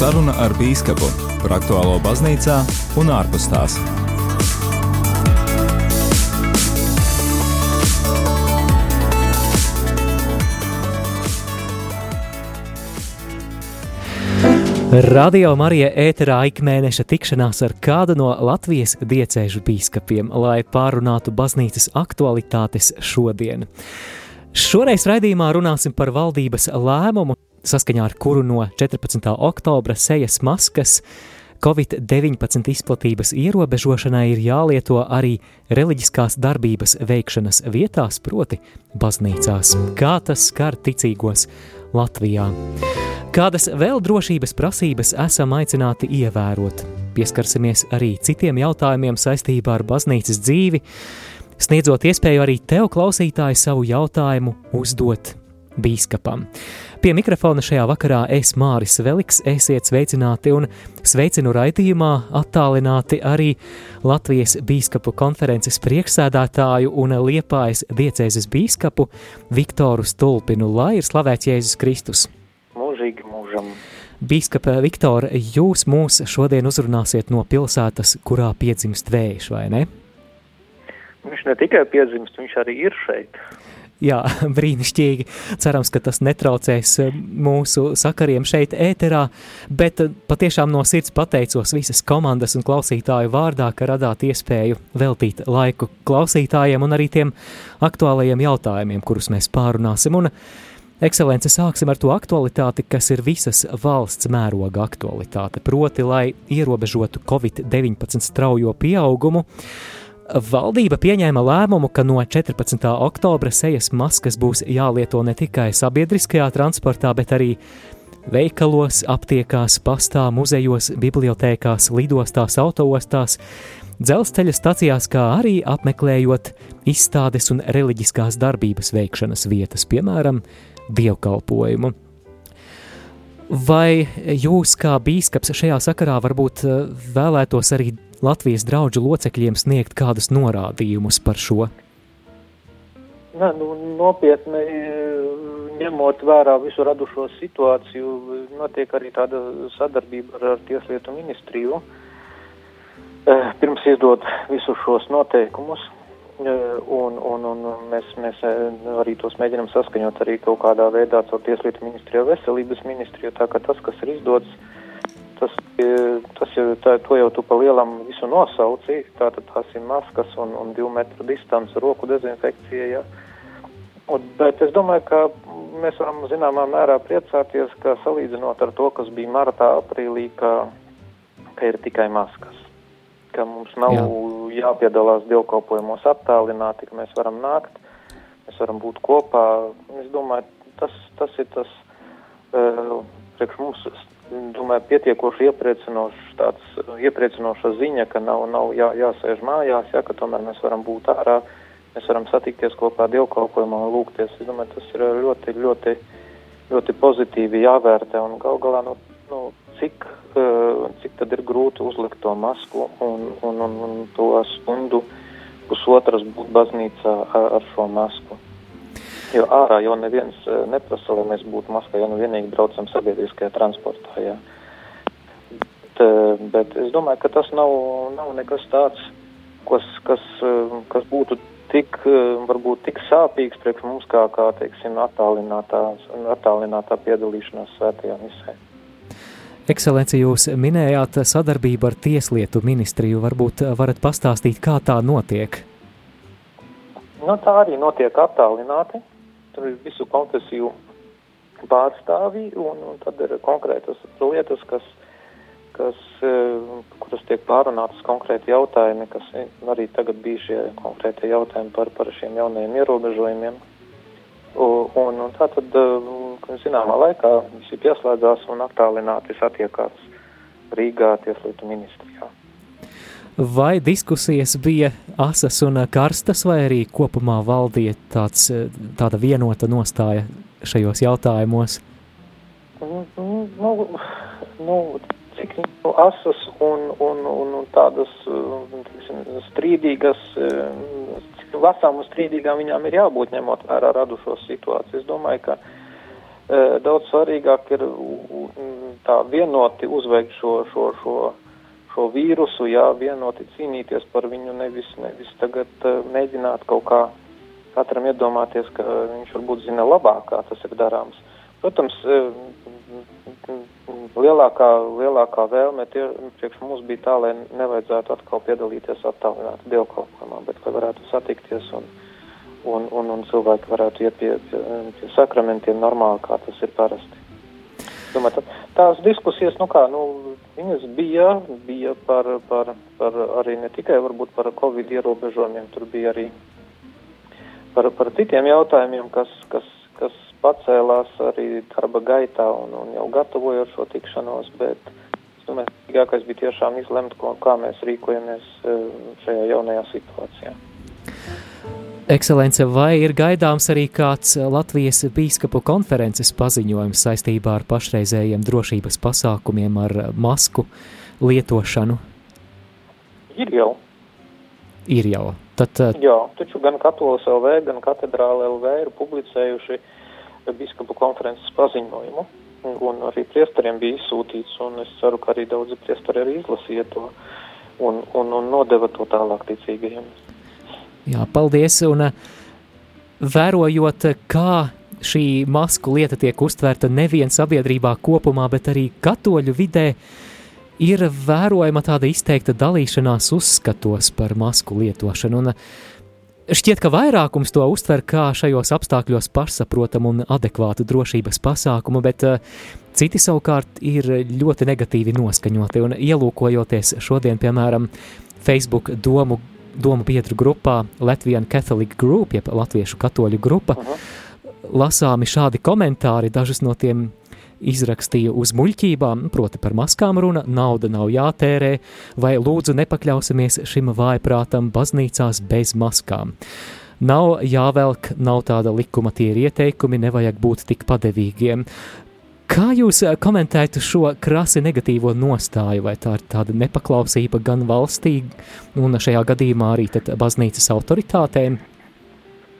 Saruna ar Bīskapu par aktuālo baznīcā un ārpus tās. Radio Marija ēterā ikmēneša tikšanās ar kādu no Latvijas diecēžu bīskapiem, lai pārunātu baznīcas aktualitātes šodien. Šoreiz raidījumā runāsim par valdības lēmumu, saskaņā ar kuru no 14. oktobra sejas maskas Covid-19 izplatības ierobežošanai ir jālieto arī reliģiskās darbības veikšanas vietās, proti baznīcās. Kā tas skar ticīgos Latvijā? Kādas vēl drošības prasības esam aicināti ievērot? Pieskarsimies arī citiem jautājumiem saistībā ar baznīcas dzīvi, sniedzot iespēju arī tev, klausītāji, savu jautājumu uzdot bīskapam. Pie mikrofona šajā vakarā es Māris Veliks, esiet sveicināti un sveicinu raidījumā attālināti arī Latvijas bīskapu konferences priekšsēdētāju un Liepājas diecēzes bīskapu Viktoru Stulpinu, lai ir slavēts Jēzus Kristus. Mūžīgi mūžam. Bīskapa Viktora, jūs mūs šodien uzrunāsiet no pilsētas, kurā piedzimst vējš, vai ne? Viņš ne tikai piedzimst, viņš arī ir šeit. Jā, brīnišķīgi. Cerams, ka tas netraucēs eh, mūsu sakariem šeit ēterā, bet eh, patiešām no sirds pateicos visas komandas un klausītāju vārdā, ka radāt iespēju veltīt laiku klausītājiem un arī tiem aktuālajiem jautājumiem, kurus mēs pārunāsim. Un, Ekscelence, sāksim ar to aktualitāti, kas ir visas valsts mēroga aktualitāte, proti, lai ierobežotu Covid-19 straujo pieaugumu, Valdība pieņēma lēmumu, ka no 14. oktobra sejas maskas būs jālieto ne tikai sabiedriskajā transportā, bet arī veikalos, aptiekās, pastā, muzejos, bibliotēkās, lidostās, autoostās, dzelzceļa stacijās, kā arī apmeklējot izstādes un reliģiskās darbības veikšanas vietas, piemēram, dievkalpojumu. Vai jūs, kā bīskaps, šajā sakarā varbūt eh, vēlētos arī Latvijas draugu locekļiem sniegt kādus norādījumus par šo? Nē, nu, nopietni ņemot vērā visu radušo situāciju, notiek arī tāda sadarbība ar, ar Tieslietu ministriju. Eh, pirms izdot visus šos noteikumus, eh, un, un, un mēs, mēs eh, arī tos mēģinam saskaņot arī kaut kādā veidā caur Tieslietu ministriju, veselības ministriju, tā ka tas, kas ir izdots, tas, tas jau, tā, to jau tu pa lielam visu nosauci, tātad tās ir maskas un, un divu metru distance, roku dezinfekcija, ja. Un, bet es domāju, ka mēs varam zināmā mērā priecāties, ka salīdzinot ar to, kas bija martā, aprīlī, ka, ka ir tikai maskas, ka mums nav Jā. Jāpiedalās dievkalpojumos attālināti, ka mēs varam nākt, mēs varam būt kopā. Es domāju, tas, tas ir tas, uh, priekš mums domāju, pietiekoši iepriecinošs tāds, iepriecinoša ziņa, ka nav, nav jā, jāsēž mājās, ja, ka tomēr mēs varam būt ārā, mēs varam satikties kopā dievkalpojumā un lūgties. Es domāju, tas ir ļoti, ļoti, ļoti pozitīvi jāvērtē un gal galā, nu, nu cik, cik tad ir grūti uzlikt to masku un, un, un, un to stundu pusotras būt baznīcā ar, šo masku. Jo ārā jau neviens eh, neprasa, lai mēs būtu maskā, ja nu vienīgi braucam sabiedriskajā transportā. Jā. Bet, eh, bet es domāju, ka tas nav, nav nekas tāds, kas, kas, eh, kas būtu tik, varbūt tik sāpīgs priekš mums, kā, kā teiksim, attālinātā, attālinātā piedalīšanās svētajā misē. Ekscelenci, jūs minējāt sadarbību ar Tieslietu ministriju. Varbūt varat pastāstīt, kā tā notiek? Nu, tā arī notiek attālināti tur ir visu konfesiju pārstāvji, un, un tad ir konkrētas lietas, kas, kas, eh, kuras tiek pārunātas konkrēti jautājumi, kas arī tagad bija šie konkrētie jautājumi par, par šiem jaunajiem ierobežojumiem. Un, un tā tad, eh, zināmā laikā, visi pieslēdzās un attālināti satiekās Rīgā tieslietu ministrijā. Vai diskusijas bija asas un karstas, vai arī kopumā valdīja tāds, tāda vienota nostāja šajos jautājumos? Nu, nu, nu, cik nu, asas un, un, un, un tādas tiksim, strīdīgas, cik vasām un strīdīgām viņām ir jābūt ņemot vērā radušos situāciju. Es domāju, ka daudz svarīgāk ir tā vienoti uzveikt šo, šo, šo, šo vīrusu, jā, vienoti cīnīties par viņu, nevis, nevis tagad uh, mēģināt kaut kā katram iedomāties, ka viņš varbūt zina labāk, kā tas ir darāms. Protams, uh, lielākā, lielākā vēlme tie, priekš mums bija tā, lai nevajadzētu atkal piedalīties attālināti dievkalpojumā, bet lai varētu satikties un, un, un, un cilvēki varētu iet pie, pie, pie sakramentiem normāli, kā tas ir parasti. Domāju, tā, tās diskusijas, nu kā, nu, viņas bija, bija par, par, par arī ne tikai varbūt par Covid ierobežojumiem, tur bija arī par, par citiem jautājumiem, kas, kas, kas pacēlās arī darba gaitā un, un jau gatavojot šo tikšanos, bet es domāju, svarīgākais bija tiešām izlemt, ko, kā mēs rīkojamies eh, šajā jaunajā situācijā. Ekscelence, vai ir gaidāms arī kāds Latvijas bīskapu konferences paziņojums saistībā ar pašreizējiem drošības pasākumiem ar masku lietošanu? Ir jau. Ir jau. Tad, Jā, taču gan Katolis LV, gan Katedrāla LV ir publicējuši uh, biskupu konferences paziņojumu, un arī priesteriem bija izsūtīts, un es ceru, ka arī daudzi priesteri arī izlasīja to un, un, un nodeva to tālāk ticīgajiem. Jā, paldies, un eh, vērojot, kā šī masku lieta tiek uztvērta nevien sabiedrībā kopumā, bet arī katoļu vidē, ir vērojama tāda izteikta dalīšanās uzskatos par masku lietošanu, un Šķiet, ka vairākums to uztver kā šajos apstākļos pašsaprotamu un adekvātu drošības pasākumu, bet uh, citi savukārt ir ļoti negatīvi noskaņoti. Un ielūkojoties šodien, piemēram, Facebook domu, domu biedru grupā Latvian Catholic Group, jeb Latviešu katoļu grupa, -huh. lasāmi šādi komentāri, dažus no tiem izrakstīja uz muļķībām, proti par maskām runa, nauda nav jātērē, vai lūdzu nepakļausimies šim vājprātam baznīcās bez maskām. Nav jāvelk, nav tāda likuma, tie ir ieteikumi, nevajag būt tik padevīgiem. Kā jūs komentētu šo krasi negatīvo nostāju, vai tā ir tāda nepaklausība gan valstī, un šajā gadījumā arī baznīcas autoritātēm?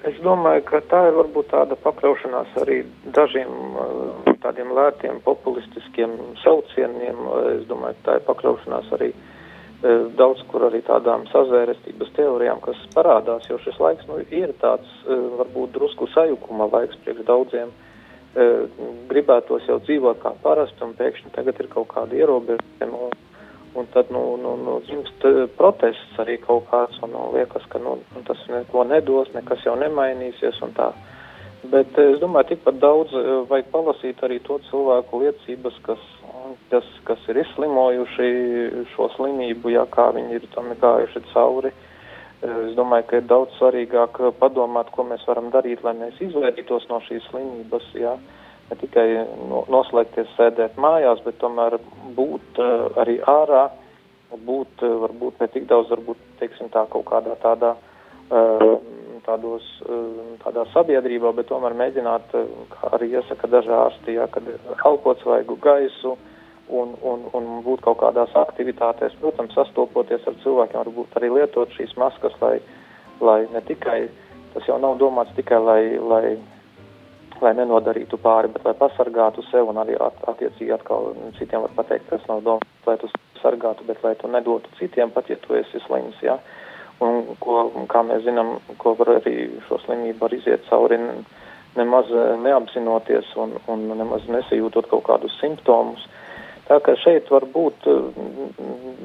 Es domāju, ka tā ir varbūt tāda pakļaušanās arī dažiem uh, tādiem lētiem populistiskiem saucieniem. Es domāju, ka tā ir pakļaušanās arī uh, daudz kur arī tādām sazvērestības teorijām, kas parādās, jo šis laiks nu, ir tāds uh, varbūt drusku sajukuma laiks priekš daudziem. Gribētos jau dzīvot kā parasti un pēkšņi tagad ir kaut kādi ierobežojumi Un tad, nu, nu, nu dzimst eh, protests arī kaut kāds, un nu, liekas, ka nu, nu, tas neko nedos, nekas jau nemainīsies. Bet eh, es domāju, tikpat daudz eh, vajag palasīt arī to cilvēku liecības, kas, kas, kas ir izslimojuši šo slimību, ja kā viņi ir tam gājuši cauri. Es domāju, ka ir daudz svarīgāk padomāt, ko mēs varam darīt, lai mēs izvairītos no šīs slimības. Ja ne tikai noslēgties, sēdēt mājās, bet tomēr būt uh, arī ārā, būt uh, varbūt ne tik daudz, varbūt, teiksim tā, kaut kādā tādā, uh, tādos, tādā sabiedrībā, bet tomēr mēģināt, kā arī iesaka daži ārsti, jā, kad elpot svaigu gaisu un, un, un būt kaut kādās aktivitātēs, protams, sastopoties ar cilvēkiem, varbūt arī lietot šīs maskas, lai, lai ne tikai, tas jau nav domāts tikai, lai, lai lai nenodarītu pāri, bet lai pasargātu sev un arī at, attiecīgi atkal citiem var pateikt, tas nav domāts, lai tu sargātu, bet lai tu nedotu citiem, pat ja tu esi slims, jā. Un ko, kā mēs zinām, ko var arī šo slimību var iziet cauri nemaz neapzinoties un, un nemaz nesajūtot kaut kādus simptomus. Tā ka šeit var būt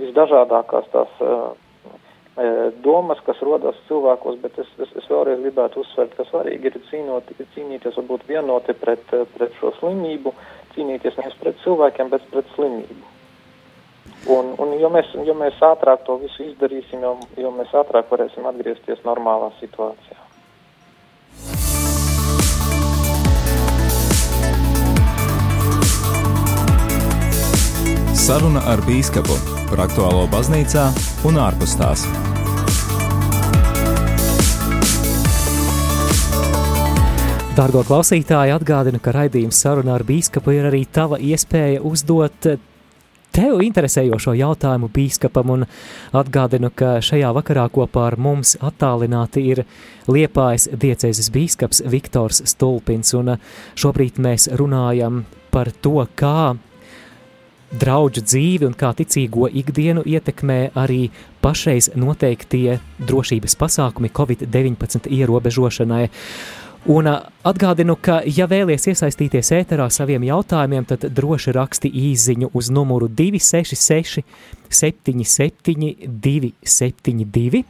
visdažādākās tās E, domas, kas rodas cilvēkos, bet es, es, es vēlreiz gribētu uzsvērt, ka svarīgi ir cīnot, cīnīties varbūt vienoti pret, pret šo slimību, cīnīties nevis pret cilvēkiem, bet pret slimību. Un, un jo, mēs, jo mēs ātrāk to visu izdarīsim, jo, jo mēs ātrāk varēsim atgriezties normālā situācijā. Saruna ar bīskapu par aktuālo baznīcā un ārpus tās. Dārgo klausītāji, atgādinu, ka raidījums sarunā ar bīskapu ir arī tava iespēja uzdot tev interesējošo jautājumu bīskapam, un atgādinu, ka šajā vakarā kopā ar mums attālināti ir Liepājas diecēzes bīskaps Viktors Stulpins, un šobrīd mēs runājam par to, kā draudžu dzīvi un kā ticīgo ikdienu ietekmē arī pašreiz noteiktie drošības pasākumi Covid-19 ierobežošanai. Un atgādinu, ka, ja vēlaties iesaistīties ēterā saviem jautājumiem, tad droši raksti īsiņu uz numuru 266, 77, 272.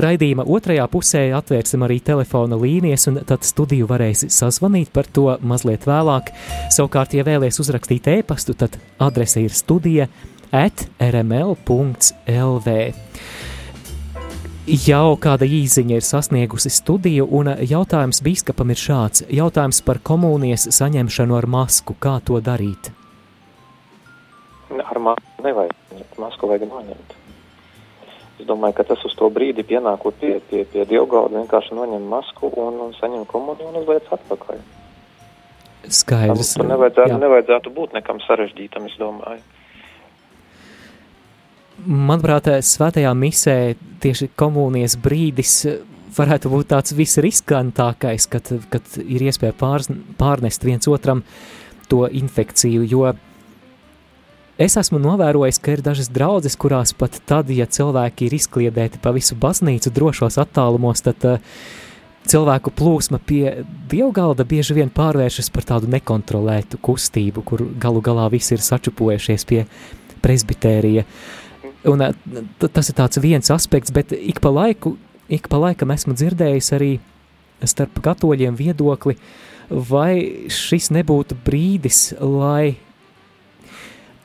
Raidījuma otrajā pusē atvērsim arī telefona līnijas, un tad studiju varēs sazvanīt par to mazliet vēlāk. Savukārt, ja vēlaties uzrakstīt e-pastu, tad adrese ir studija at rml.lv. Jau kāda īziņa ir sasniegusi studiju, un jautājums biskupam ir šāds. Jautājums par komunijas saņemšanu ar masku. Kā to darīt? Ar masku nevajag. Masku vajag noņemt. Es domāju, ka tas uz to brīdi pienākot pie, pie, pie dievgalda vienkārši noņem masku un, un saņem komuniju un uzliec atpakaļ. Skaidrs. Tam nevajadzētu, jā. nevajadzētu būt nekam sarežģītam, es domāju. Manuprāt, svētajā misē tieši komunijas brīdis varētu būt tāds visriskantākais, kad, kad ir iespēja pārs, pārnest viens otram to infekciju, jo Es esmu novērojis, ka ir dažas draudzes, kurās pat tad, ja cilvēki ir izkliedēti pa visu baznīcu drošos attālumos, tad uh, cilvēku plūsma pie dievgalda bieži vien pārvēršas par tādu nekontrolētu kustību, kur galu galā visi ir sačupojušies pie presbitērija. Un uh, tas ir tāds viens aspekts, bet ik pa laiku, ik pa laikam esmu dzirdējis arī starp katoļiem viedokli, vai šis nebūtu brīdis, lai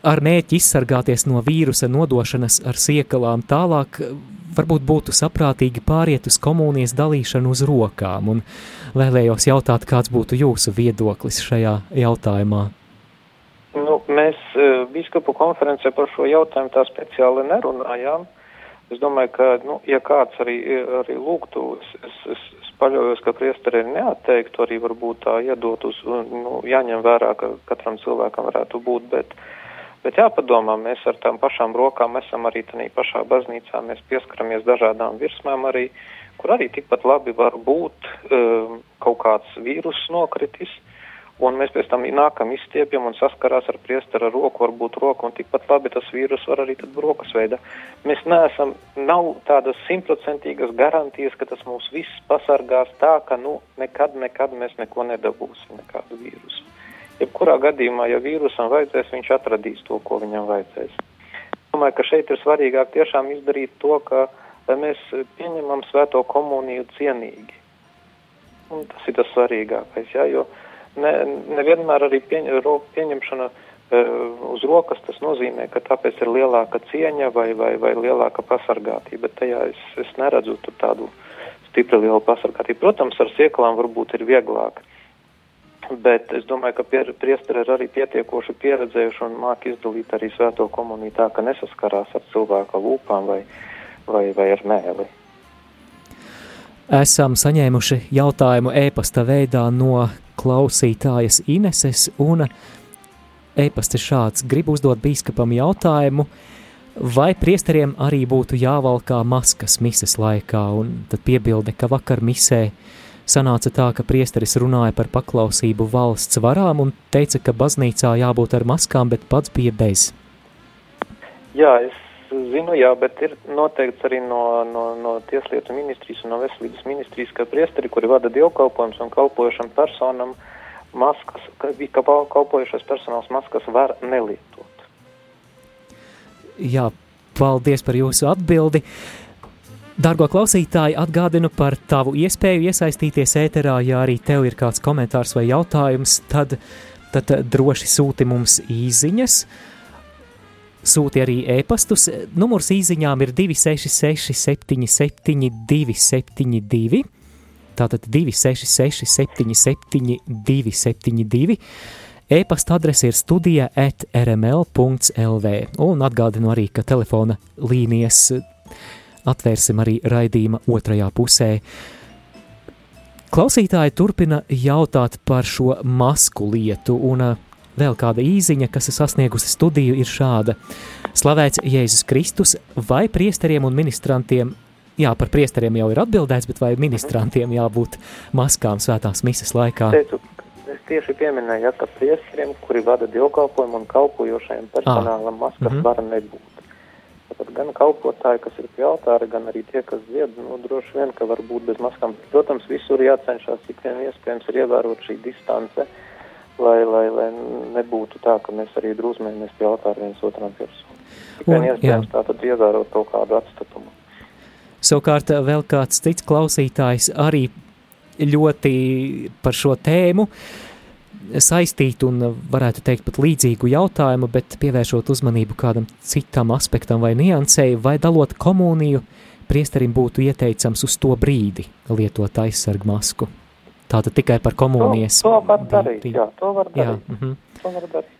ar mērķi izsargāties no vīrusa nodošanas ar siekalām tālāk, varbūt būtu saprātīgi pāriet uz komunijas dalīšanu uz rokām, un vēlējos jautāt, kāds būtu jūsu viedoklis šajā jautājumā. Mēs uh, biskupu konferencē par šo jautājumu tā speciāli nerunājām. Es domāju, ka, nu, ja kāds arī, arī lūgtu, es, es, es, es paļaujos, ka priesteri neatteiktu, arī varbūt tā iedot uz, nu, jāņem vērā, ka katram cilvēkam varētu būt, bet Bet jāpadomā, mēs ar tām pašām rokām esam arī tādā pašā baznīcā, mēs pieskaramies dažādām virsmām arī, kur arī tikpat labi var būt um, kaut kāds vīrus nokritis, un mēs pēc tam nākam izstiepjam un saskarās ar priestara roku, varbūt roku, un tikpat labi tas vīrus var arī tad brokas veidā. Mēs neesam, nav tādas simtprocentīgas garantijas, ka tas mūs viss pasargās tā, ka, nu, nekad, nekad mēs neko nedabūsim, nekādu vīrusu. Jebkurā gadījumā, ja vīrusam vajadzēs, viņš atradīs to, ko viņam vajadzēs. Domāju, ka šeit ir svarīgāk tiešām izdarīt to, ka mēs pieņemam svēto komuniju cienīgi. Un tas ir tas svarīgākais, jā, jo ne, nevienmēr arī pieņ, pieņemšana e, uz rokas tas nozīmē, ka tāpēc ir lielāka cieņa vai, vai, vai lielāka pasargātība. Tajā es, es neredzu tādu stipri lielu pasargātību. Protams, ar sieklām varbūt ir vieglāk. Bet es domāju, ka priesteri ir arī pietiekoši pieredzējuši un māk izdalīt arī svēto komuniju tā, ka nesaskarās ar cilvēka lūpām vai, vai, vai ar mēli. Esam saņēmuši jautājumu e-pasta veidā no klausītājas Ineses, un e-pasts ir šāds. Gribu uzdot bīskapam jautājumu, vai priesteriem arī būtu jāvalkā maskas mises laikā, un tad piebilde, ka vakar misē Sanāca tā, ka priesteris runāja par paklausību valsts varām un teica, ka baznīcā jābūt ar maskām, bet pats bija bez. Jā, es zinu, jā, bet ir noteikts arī no, no, no Tieslietu ministrijas un no Veselības ministrijas, ka priesteri, kuri vada dievkalpojums un kalpojušam personam, maskas, ka, ka kalpojušais personāls maskas var nelietot. Jā, paldies par jūsu atbildi. Uh, Dargo klausītāji, atgādinu par tavu iespēju iesaistīties ēterā. Ja arī tev ir kāds komentārs vai jautājums, tad, tad droši sūti mums īsiņas. Sūti arī e-pastus. Numurs īsiņām ir 266, 77, 272. Tātad 266, 77, 272. E-pasta adrese ir studija at rml.lv. Un atgādinu arī, ka telefona līnijas atvērsim arī raidījuma otrajā pusē. Klausītāji turpina jautāt par šo masku lietu, un vēl kāda īziņa, kas ir sasniegusi studiju, ir šāda. Slavēts Jēzus Kristus vai priesteriem un ministrantiem Jā, par priesteriem jau ir atbildēts, bet vai ministrantiem jābūt maskām svētās misas laikā? Teicu, es tieši pieminēja, ka priesteriem, kuri vada dievkalpojumu un kalpojošajiem personālam, maskas mm -hmm. var nebūt. Tātad gan kalpotāji, kas ir pie altāra, gan arī tie, kas dzied, nu, droši vien, ka var būt bez maskām. Protams, visur jācenšas, cik vien iespējams ir ievērot šī distance, lai, lai, lai nebūtu tā, ka mēs arī drūzmējamies pie altāra viens otram virsū. Vien iespējams tā tad ievērot kaut kādu atstatumu. Savukārt vēl kāds cits klausītājs arī ļoti par šo tēmu saistītu un varētu teikt pat līdzīgu jautājumu, bet pievēršot uzmanību kādam citam aspektam vai niansēji, vai dalot komuniju, priesterim būtu ieteicams uz to brīdi lietot aizsargu masku. Tātad tikai par komunijas. To, to var darīt, jā, to var darīt. Jā, mm -hmm. to var darīt.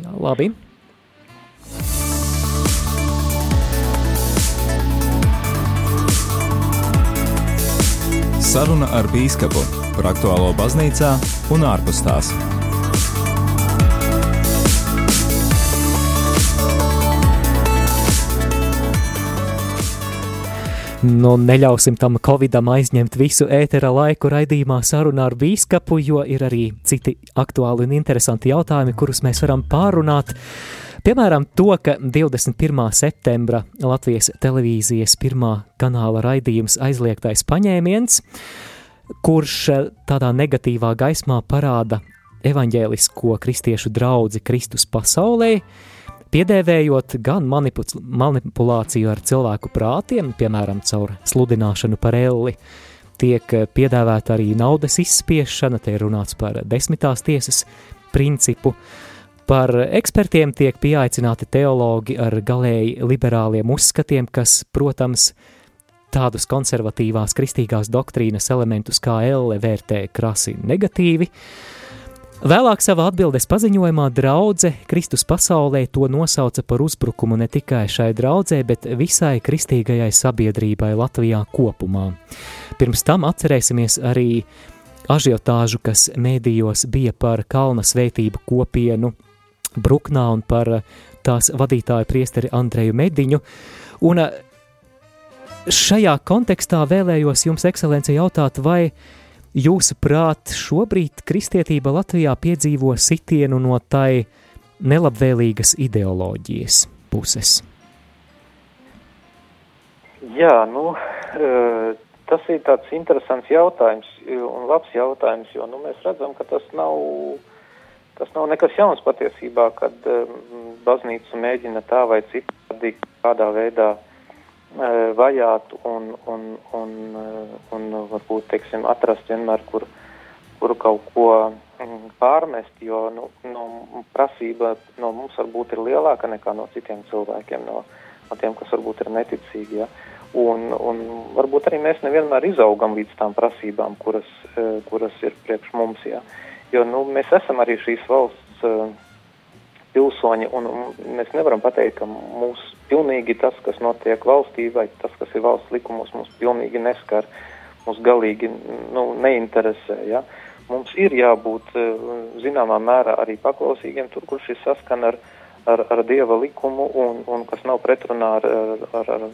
Jā, labi. Saruna ar bīskapu par aktuālo baznīcā un ārpus tās. Nu, neļausim tam covidam aizņemt visu ētera laiku raidījumā sarunā ar bīskapu, jo ir arī citi aktuāli un interesanti jautājumi, kurus mēs varam pārunāt. Piemēram, to, ka 21. septembra Latvijas televīzijas pirmā kanāla raidījums aizliegtais paņēmiens, kurš eh, tādā negatīvā gaismā parāda evaņģēlisko kristiešu draudzi Kristus pasaulē, piedēvējot gan manipulāciju ar cilvēku prātiem, piemēram, caur sludināšanu par elli, tiek piedāvāta arī naudas izspiešana, te ir runāts par desmitās tiesas principu, uh, Par ekspertiem tiek pieaicināti teologi ar galēji liberāliem uzskatiem, kas, protams, tādus konservatīvās kristīgās doktrīnas elementus kā elle vērtē krasi negatīvi. Vēlāk savā atbildes paziņojumā draudze Kristus pasaulē to nosauca par uzbrukumu ne tikai šai draudzē, bet visai kristīgajai sabiedrībai Latvijā kopumā. Pirms tam atcerēsimies arī ažiotāžu, kas mēdījos bija par kalna svētību kopienu – Bruknā un par tās vadītāju priesteri Andreju Mediņu. Un eh, šajā kontekstā vēlējos jums, ekscelence, jautāt, vai jūsuprāt šobrīd kristietība Latvijā piedzīvo sitienu no tai nelabvēlīgas ideoloģijas puses? Jā, nu, eh, tas ir tāds interesants jautājums un labs jautājums, jo nu, mēs redzam, ka tas nav Tas nav nekas jauns patiesībā, kad um, baznīca mēģina tā vai citādi kādā veidā uh, vajāt un, un, un, un varbūt, teiksim, atrast vienmēr, kur, kur kaut ko um, pārmest, jo nu, nu, prasība no mums varbūt ir lielāka nekā no citiem cilvēkiem, no, no tiem, kas varbūt ir neticīgi. Ja? Un, un varbūt arī mēs nevienmēr izaugam līdz tām prasībām, kuras, kuras ir priekš mums. Ja? Jo nu, mēs esam arī šīs valsts pilsoņi, un, mēs nevaram pateikt, ka mūs pilnīgi tas, kas notiek valstī, vai tas, kas ir valsts likumos, mūs pilnīgi neskar, mūs galīgi nu, neinteresē. Ja? Mums ir jābūt uh, zināmā mērā arī paklausīgiem tur, kur šis saskan ar, ar, ar Dieva likumu un, un kas nav pretrunā ar, ar, ar,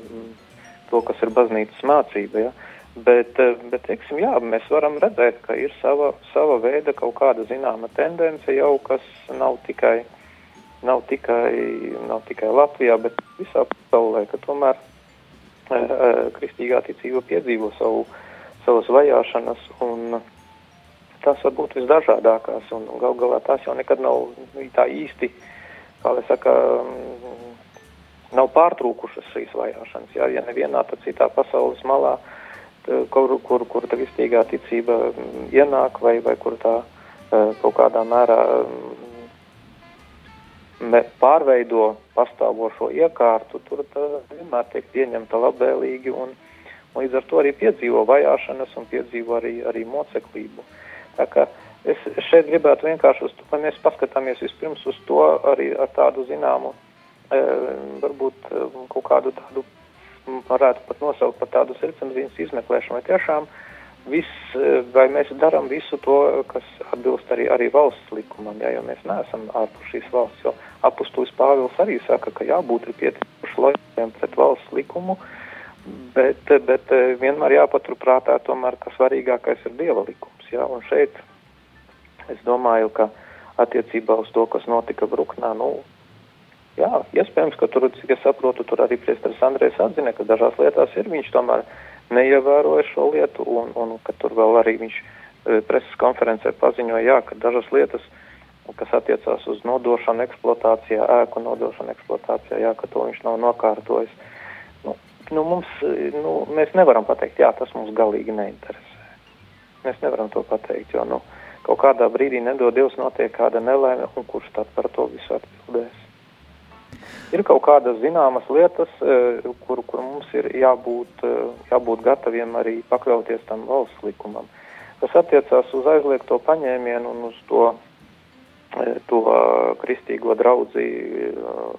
to, kas ir baznīcas mācība. Ja? Bet, eh, bet teiksim, jā, mēs varam redzēt, ka ir sava, sava veida kaut kāda zināma tendence jau, kas nav tikai, nav tikai, nav tikai Latvijā, bet visā pasaulē, ka tomēr e, kristīgā ticība piedzīvo savu, savas vajāšanas un tas var būt visdažādākās un gal galā tās jau nekad nav tā īsti, kā lai saka, nav pārtrūkušas šīs vajāšanas, jā, ja nevienā, tad citā pasaules malā kur, kur, kur kristīgā ticība mm, ienāk vai, vai kur tā eh, kaut kādā mērā mm, pārveido pastāvošo iekārtu, tur vienmēr tiek pieņemta labvēlīgi un, un līdz ar to arī piedzīvo vajāšanas un piedzīvo arī, arī moceklību. Tā kā es šeit gribētu vienkārši uz lai mēs paskatāmies vispirms uz to arī ar tādu zināmu, e, varbūt e, kaut kādu tādu varētu pat nosaukt par tādu sirdsapziņas izmeklēšanu, vai tiešām viss, e, vai mēs darām visu to, kas atbilst arī, arī valsts likumam, ja, jo mēs neesam ārpus šīs valsts, jo apustulis Pāvils arī saka, ka jābūt ir pietiekoši lojāliem pret valsts likumu, bet, bet e, vienmēr jāpaturprātā tomēr, ka svarīgākais ir Dieva likums, ja, un šeit es domāju, ka attiecībā uz to, kas notika Bruknā, nu, jā, iespējams, ka tur, cik es saprotu, tur arī priesteris Andrēs atzina, ka dažās lietās ir viņš tomēr neievēroja šo lietu, un, un ka tur vēl arī viņš e, preses konferencē paziņoja, jā, ka dažas lietas, kas attiecās uz nodošanu eksploatācijā, ēku nodošanu eksploatācijā, jā, ka to viņš nav nokārtojis. Nu, nu, mums, nu, mēs nevaram pateikt, jā, tas mums galīgi neinteresē. Mēs nevaram to pateikt, jo, nu, kaut kādā brīdī nedod Dievs notiek kāda nelaime, un kurš tad par to visu atbildēs. Ir kaut kādas zināmas lietas, eh, kur, kur mums ir jābūt, eh, jābūt gataviem arī pakļauties tam valsts likumam. Tas attiecās uz aizliegto paņēmienu un uz to, eh, to kristīgo draudzi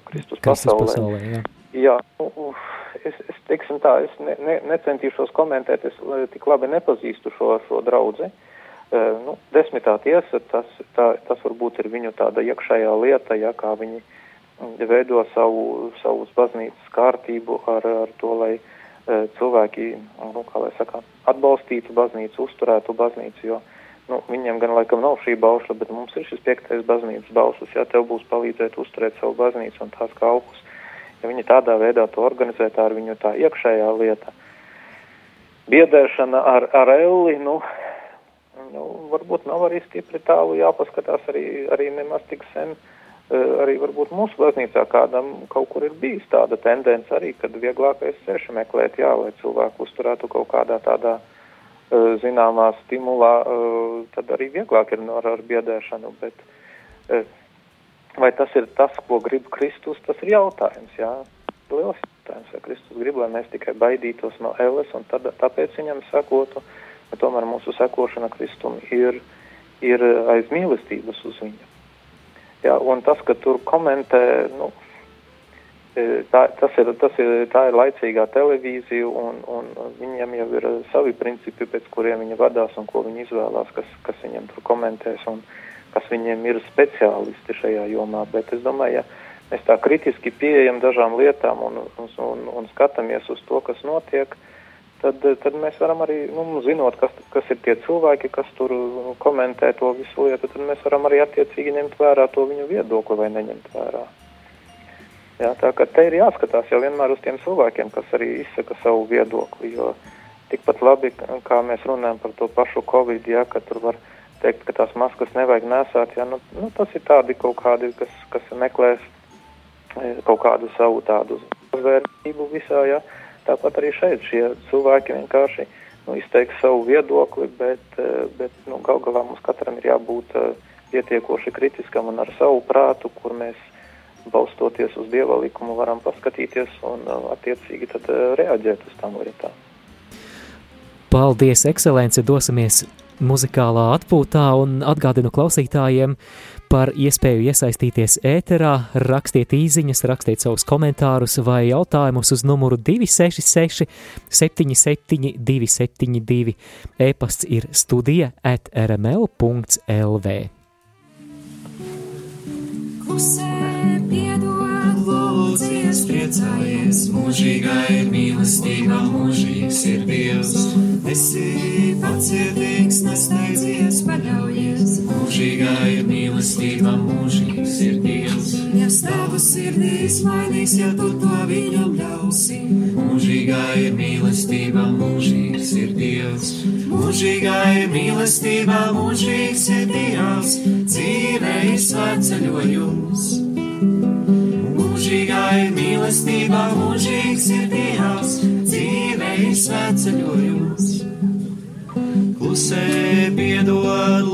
Kristus, Kristus pasaulē. pasaulē jā. jā nu, es, es teiksim tā, es ne, ne, necentīšos komentēt, es tik labi nepazīstu šo, šo draudzi. Nu, desmitā tiesa, tas, tā, tas varbūt ir viņu tāda iekšējā lieta, ja kā viņi uh, veido savu, savus baznīcas kārtību ar, ar to, lai e, cilvēki, nu, kā lai saka, atbalstītu baznīcu, uzturētu baznīcu, jo nu, viņiem gan laikam nav šī baušla, bet mums ir šis piektais baznīcas bauslis, ja tev būs palīdzēt uzturēt savu baznīcu un tās kalpus. Ja viņi tādā veidā to organizē, tā ir viņu tā iekšējā lieta. Biedēšana ar, ar elli, nu, nu, varbūt nav arī stipri tālu jāpaskatās arī, arī nemaz tik sen. Uh, arī varbūt mūsu baznīcā kādam kaut kur ir bijis tāda tendence arī, kad vieglākais ceļš meklēt, jā, lai cilvēku uzturētu kaut kādā tādā uh, zināmā stimulā, uh, tad arī vieglāk ir ar, ar biedēšanu, bet vai tas ir tas, ko grib Kristus, tas ir jautājums, jā, liels jautājums, vai Kristus grib, lai mēs tikai baidītos no elles un tad, tāpēc viņam sekotu, bet tomēr mūsu sekošana Kristum ir, ir aiz mīlestības uz viņu. Ja, un tas, ka tur komentē, nu, e, tā, tas ir, tas ir, tā ir laicīgā televīzija, un, un viņiem jau ir savi principi, pēc kuriem viņi vadās un ko viņi izvēlās, kas, kas viņiem tur komentēs un kas viņiem ir speciālisti šajā jomā. Bet es domāju, ja mēs tā kritiski pieejam dažām lietām un, un, un, un skatāmies uz to, kas notiek, tad, tad mēs varam arī, nu, zinot, kas, kas ir tie cilvēki, kas tur nu, komentē to visu lietu, tad mēs varam arī attiecīgi ņemt vērā to viņu viedokli vai neņemt vērā. Jā, tā kā te ir jāskatās jau vienmēr uz tiem cilvēkiem, kas arī izsaka savu viedokli, jo tikpat labi, kā mēs runājam par to pašu Covid, jā, ka tur var teikt, ka tās maskas nevajag nesāt, jā, nu, nu tas ir tādi kaut kādi, kas, kas meklēs e, kaut kādu savu tādu zvērtību visā, jā. Ja Tāpat arī šeit šie cilvēki vienkārši nu, izteiks savu viedokli, bet, eh, bet nu, gal galā mums katram ir jābūt eh, pietiekoši kritiskam un ar savu prātu, kur mēs balstoties uz dieva likumu varam paskatīties un eh, attiecīgi tad reaģēt uz tām lietām. Paldies, ekscelence! Dosimies muzikālā atpūtā un atgādinu klausītājiem par iespēju iesaistīties ēterā, rakstiet īsiņas, rakstiet savus komentārus vai jautājumus uz numuru 266 77 272. E-pasts ir studija at rml.lv. Klusē, piedod, lūdzies, priecājies, mūžīgā ir mīlestība, mūžīgs ir Dievs. Esi pacietīgs, nesteidzies, paļaujies. Mūžīgā ir mīlestība, mūžīgs ir Dievs. Ja stāvu sirdīs mainīs, ja tu to viņam ļausi. Mūžīgā ir mīlestība, mūžīgs ir Dievs. Mūžīgā ir mīlestība, mūžīgs ir Dievs. Dzīve ir svētceļojums. Mūžīgā ir mīlestība, mūžīgs ir Dievs. Dzīve ir svētceļojums klusē, piedod,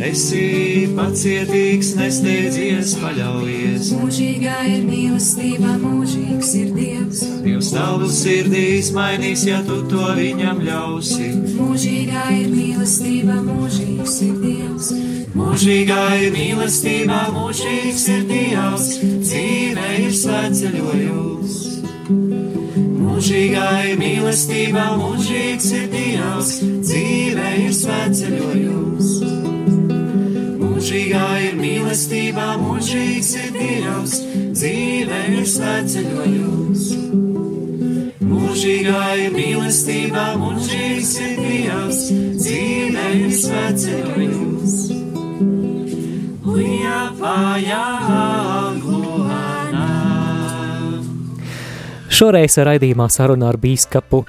Esi pacietīgs, nesteidzies, paļaujies. Mūžīgā ir mīlestība, mūžīgs ir Dievs. Dievs tavu sirdīs mainīs, ja tu to viņam ļausi. Mūžīgā ir mīlestība, mūžīgs ir Dievs. Mūžīgā ir mīlestība, mūžīgs ir Dievs. Dzīve ir svētceļojums. Mūžīgā ir mīlestība, mūžīgs ir Dievs, dzīve ir svētceļojums. Mūžīgā ir mīlestība, mūžīgs ir Dievs, dzīve ir svētceļojums. mūžīgai mīlestība, mūžīgs ir Dievs, dzīve ir glonā. Šoreiz raidījumā sarunā ar bīskapu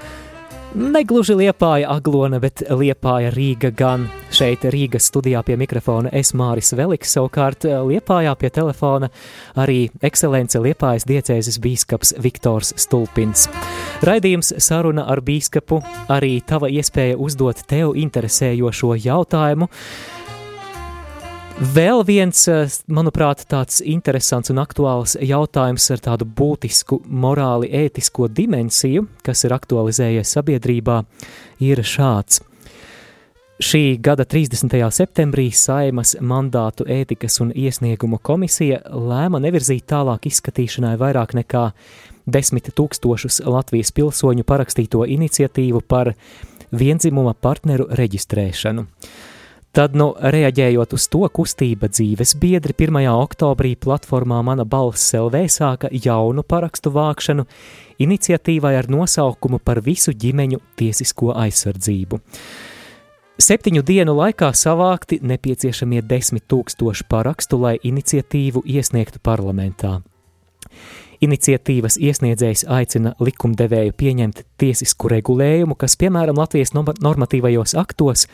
Negluži liepāja Aglona, bet liepāja Rīga gan. Šeit Rīgas studijā pie mikrofona es Māris Veliks, savukārt liepājā pie telefona arī ekscelence liepājas diecēzes bīskaps Viktors Stulpins. Raidījums saruna ar bīskapu arī tava iespēja uzdot tev interesējošo jautājumu. Vēl viens, eh, manuprāt, tāds interesants un aktuāls jautājums ar tādu būtisku morāli ētisko dimensiju, kas ir aktualizējies sabiedrībā, ir šāds. Šī gada 30. septembrī Saimas mandātu ētikas un iesniegumu komisija lēma nevirzīt tālāk izskatīšanai vairāk nekā desmit tūkstošus Latvijas pilsoņu parakstīto iniciatīvu par vienzimuma partneru reģistrēšanu. Tad, nu, reaģējot uz to, kustība dzīves biedri 1. oktobrī platformā Mana balss LV sāka jaunu parakstu vākšanu iniciatīvai ar nosaukumu par visu ģimeņu tiesisko aizsardzību. Septiņu dienu laikā savākti nepieciešamie desmit tūkstoši parakstu, lai iniciatīvu iesniegtu parlamentā. Iniciatīvas iesniedzējs aicina likumdevēju pieņemt tiesisku regulējumu, kas, piemēram, Latvijas normatīvajos aktos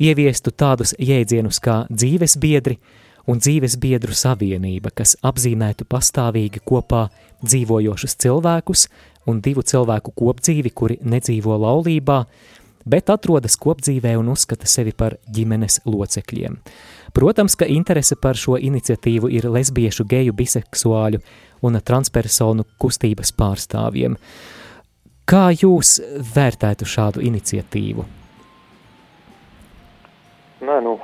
ieviestu tādus jēdzienus kā dzīvesbiedri un dzīvesbiedru savienība, kas apzīmētu pastāvīgi kopā dzīvojošus cilvēkus un divu cilvēku kopdzīvi, kuri nedzīvo laulībā, bet atrodas kopdzīvē un uzskata sevi par ģimenes locekļiem. Protams, ka interese par šo iniciatīvu ir lesbiešu, geju, biseksuāļu un transpersonu kustības pārstāvjiem. Kā jūs vērtētu šādu iniciatīvu? Nē, nu,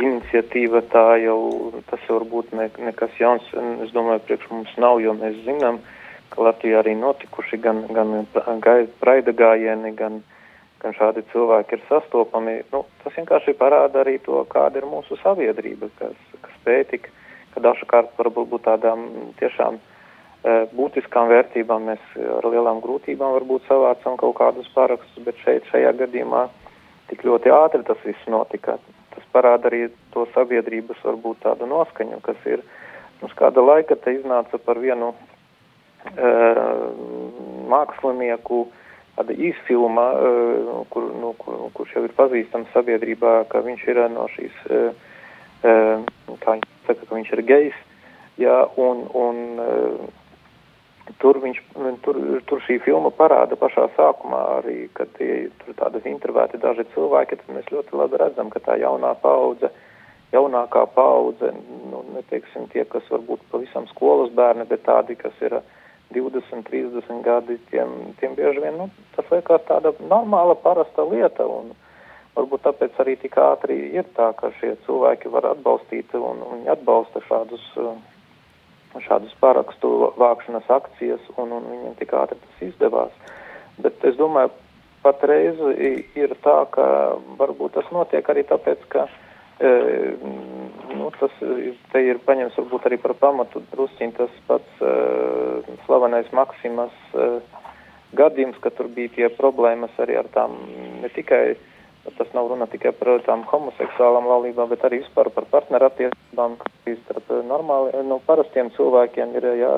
iniciatīva tā jau, tas jau varbūt ne, nekas jauns, es domāju, priekš mums nav, jo mēs zinām, ka Latvijā arī notikuši gan, gan praida gājieni, gan, gan šādi cilvēki ir sastopami. Nu, tas vienkārši parāda arī to, kāda ir mūsu sabiedrība, kas, kas spēj tik ka dažkārt varbūt tādām tiešām e, būtiskām vērtībām mēs ar lielām grūtībām varbūt savācam kaut kādus parakstus, bet šeit šajā gadījumā tik ļoti ātri tas viss notika. Tas parāda arī to sabiedrības varbūt tādu noskaņu, kas ir mums kāda laika te iznāca par vienu e, mākslinieku, tāda īsfilma, e, kur, nu, kur, kurš jau ir pazīstams sabiedrībā, ka viņš ir no šīs e, Ehm, kā viņš saka, ka viņš ir gejs, jā, un, un ehm, tur, viņš, tur, tur šī filma parāda pašā sākumā arī, kad tie, tur tādas intervēti daži cilvēki, tad mēs ļoti labi redzam, ka tā jaunā paudze, jaunākā paudze, nu, neteiksim tie, kas varbūt pavisam skolas bērni, bet tādi, kas ir 20, 30 gadi, tiem, tiem bieži vien, nu, tas liekas tāda normāla, parasta lieta, un, uh, Varbūt tāpēc arī tik ātri ir tā, ka šie cilvēki var atbalstīt un, un atbalsta šādus, šādus parakstu vākšanas akcijas un, un viņiem tik ātri tas izdevās. Bet es domāju, patreiz ir tā, ka varbūt tas notiek arī tāpēc, ka e, nu, tas te ir paņems varbūt arī par pamatu drusciņ tas pats e, slavenais Maksimas e, gadījums, ka tur bija tie problēmas arī ar tām ne tikai Tas nav runa tikai par tām homoseksuālām laulībām, bet arī vispār par partnerattiecībām, kas starp eh, normāli, no nu, parastiem cilvēkiem ir, jā,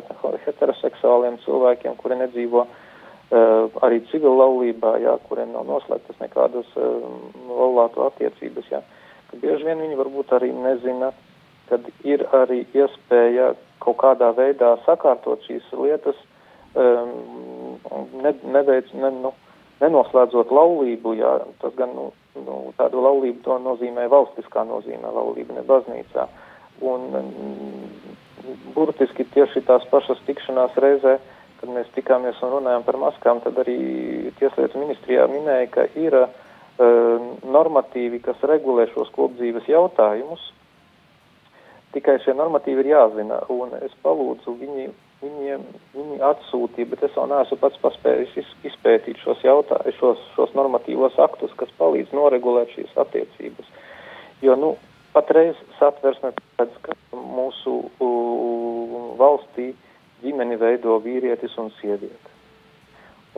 heteroseksuāliem cilvēkiem, kuri nedzīvo uh, arī civil laulībā, jā, kuriem nav noslēgtas nekādas uh, laulātu attiecības, jā. Ka bieži vien viņi varbūt arī nezina, kad ir arī iespēja kaut kādā veidā sakārtot šīs lietas, um, ne, neveic, ne, nu, nenoslēdzot laulību, jā, tas gan nu, nu, tādu laulību to nozīmē valstiskā nozīmē laulība, ne baznīcā. Un mm, burtiski tieši tās pašas tikšanās reizē, kad mēs tikāmies un runājām par maskām, tad arī Tieslietu ministrijā minēja, ka ir uh, normatīvi, kas regulē šos kopdzīves jautājumus. Tikai šie normatīvi ir jāzina, un es palūdzu viņi viņiem, viņi atsūtīja, bet es vēl neesmu pats paspējis izpētīt šos jautājumus, šos, šos normatīvos aktus, kas palīdz noregulēt šīs attiecības. Jo, nu, patreiz satversme redz, ka mūsu uh, valstī ģimeni veido vīrietis un sieviete.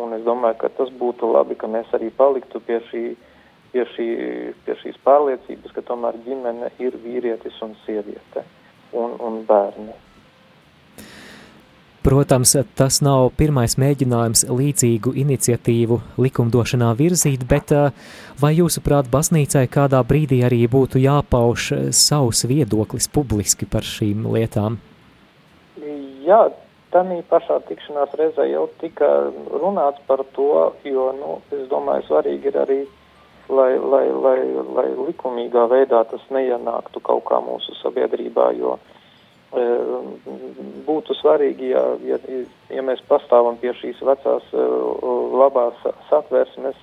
Un es domāju, ka tas būtu labi, ka mēs arī paliktu pie, šī, pie, šī, pie šīs pārliecības, ka tomēr ģimene ir vīrietis un sieviete un, un bērni. Protams, tas nav pirmais mēģinājums līdzīgu iniciatīvu likumdošanā virzīt, bet eh, vai jūsuprāt, baznīcai kādā brīdī arī būtu jāpauž savs viedoklis publiski par šīm lietām? Jā, tādā pašā tikšanās reizē jau tika runāts par to, jo, nu, es domāju, svarīgi ir arī, lai, lai, lai, lai likumīgā veidā tas neienāktu kaut kā mūsu sabiedrībā, jo, uh, būtu svarīgi, ja, ja, ja mēs pastāvam pie šīs vecās labās satversmes,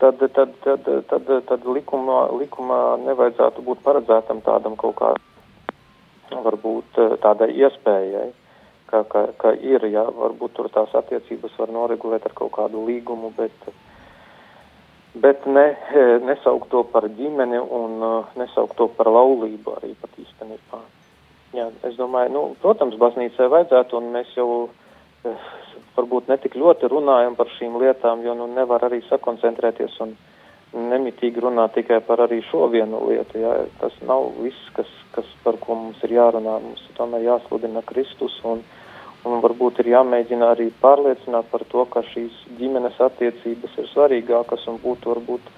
tad, tad, tad, tad, tad likumā, likumā nevajadzētu būt paredzētam tādam kaut kā, varbūt tādai iespējai, ka, ka, ka ir, ja varbūt tur tās attiecības var noregulēt ar kaut kādu līgumu, bet, bet ne, nesaukt to par ģimeni un nesaukt to par laulību arī pat īstenībā. Jā, es domāju, nu, protams, baznīcai vajadzētu, un mēs jau eh, varbūt netik ļoti runājam par šīm lietām, jo nu, nevar arī sakoncentrēties un nemitīgi runāt tikai par arī šo vienu lietu. Jā. Tas nav viss, kas, kas par ko mums ir jārunā. Mums ir tomēr jāsludina Kristus, un, un varbūt ir jāmēģina arī pārliecināt par to, ka šīs ģimenes attiecības ir svarīgākas un būtu varbūt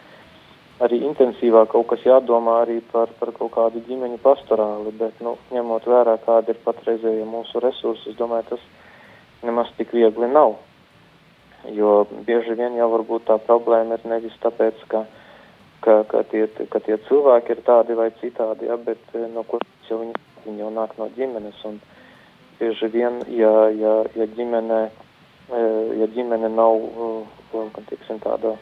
arī intensīvāk kaut kas jādomā arī par, par kaut kādu ģimeņu pastorāli, bet, nu, ņemot vērā, kāda ir patreizējie mūsu resursi, es domāju, tas nemaz tik viegli nav. Jo bieži vien jau varbūt tā problēma ir nevis tāpēc, ka, ka, ka, tie, ka tie cilvēki ir tādi vai citādi, ja, bet eh, no kuras jau viņi, viņi jau nāk no ģimenes. Un bieži vien, ja, ja, ja, ģimene, eh, ja ģimene nav, eh, tiksim, tāda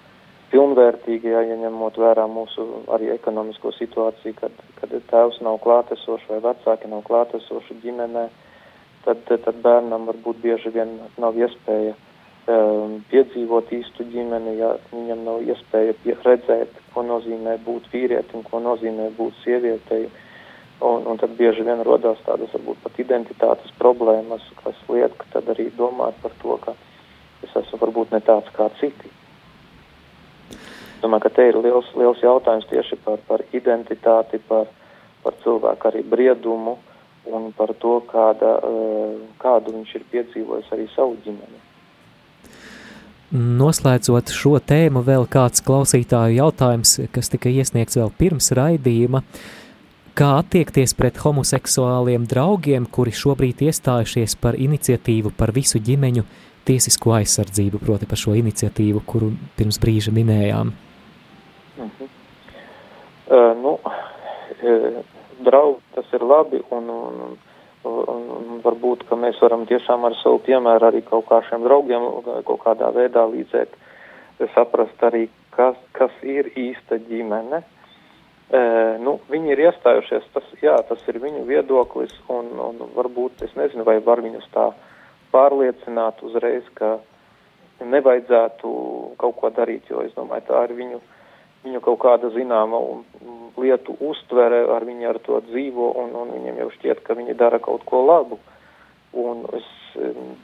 pilnvērtīgi, ja, ja ņemot vērā mūsu arī ekonomisko situāciju, kad, kad tēvs nav klātesošs vai vecāki nav klātesoši ģimenē, tad, tad bērnam varbūt bieži vien nav iespēja um, piedzīvot īstu ģimeni, ja viņam nav iespēja redzēt, ko nozīmē būt vīrietim, ko nozīmē būt sievietei. Un, un tad bieži vien rodās tādas varbūt pat identitātes problēmas, kas liek tad arī domāt par to, ka es esmu varbūt ne tāds kā citi. Domāju, ka te ir liels, liels jautājums tieši par, par identitāti, par, par cilvēku arī briedumu un par to, kāda, eh, kādu viņš ir piedzīvojis arī savu ģimeni. Noslēdzot šo tēmu, vēl kāds klausītāju jautājums, kas tika iesniegts vēl pirms raidījuma. Kā attiekties pret homoseksuāliem draugiem, kuri šobrīd iestājušies par iniciatīvu par visu ģimeņu tiesisko aizsardzību, proti par šo iniciatīvu, kuru pirms brīža minējām? Uh -huh. uh, nu, uh, draugi tas ir labi un, un, un, un varbūt, ka mēs varam tiešām ar savu piemēru arī kaut kā šiem draugiem kaut kādā veidā līdzēt saprast arī, kas, kas ir īsta ģimene. E, nu, viņi ir iestājušies, tas, jā, tas ir viņu viedoklis, un, un varbūt es nezinu, vai var viņus tā pārliecināt uzreiz, ka nevajadzētu kaut ko darīt, jo es domāju, tā ir viņu viņu kaut kāda zināma lietu uztvere, ar viņu ar to dzīvo, un, un viņiem jau šķiet, ka viņi dara kaut ko labu. Un es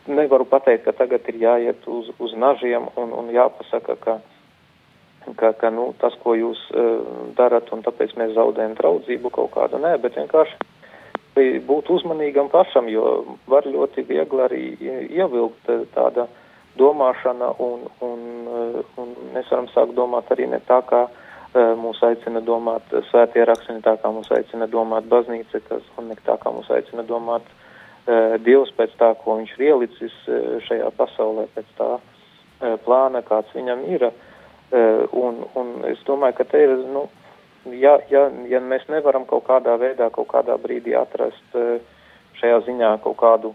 nevaru pateikt, ka tagad ir jāiet uz, uz nažiem un, un jāpasaka, ka, ka, ka nu, tas, ko jūs uh, darat, un tāpēc mēs zaudējam draudzību kaut kādu, nē, bet vienkārši būt uzmanīgam pašam, jo var ļoti viegli arī ievilkt tāda uh, domāšana, un, un, eh, un mēs varam sākt domāt arī ne tā, kā eh, mūs aicina domāt svētie raksti, ne tā, kā mūs aicina domāt baznīca, kas, un ne tā, kā mūs aicina domāt uh, Dievs pēc tā, ko viņš ir ielicis šajā pasaulē, pēc tā plāna, kāds viņam ir. Un, un es domāju, ka te ir, nu, ja, ja, ja mēs nevaram kaut kādā veidā, kaut kādā brīdī atrast šajā ziņā kaut kādu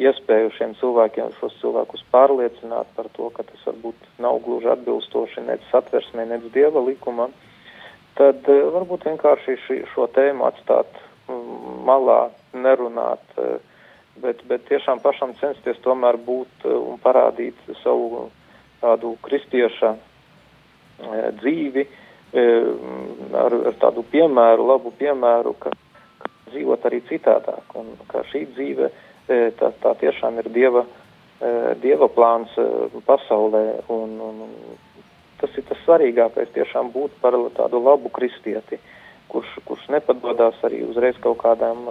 iespēju šiem cilvēkiem, šos cilvēkus pārliecināt par to, ka tas varbūt nav gluži atbilstoši nec satversmē, nec dieva likumam, tad uh, varbūt vienkārši ši, šo tēmu atstāt um, malā, nerunāt, uh, bet, bet tiešām pašam censties tomēr būt uh, un parādīt savu tādu kristieša dzīvi ar, ar tādu piemēru, labu piemēru, ka dzīvot arī citādāk, un ka šī dzīve e, tā, tā tiešām ir Dieva, dieva plāns pasaulē. Un, un, tas ir tas svarīgākais tiešām būt par tādu labu kristieti, kurš, kurš nepadodas arī uzreiz kaut kādām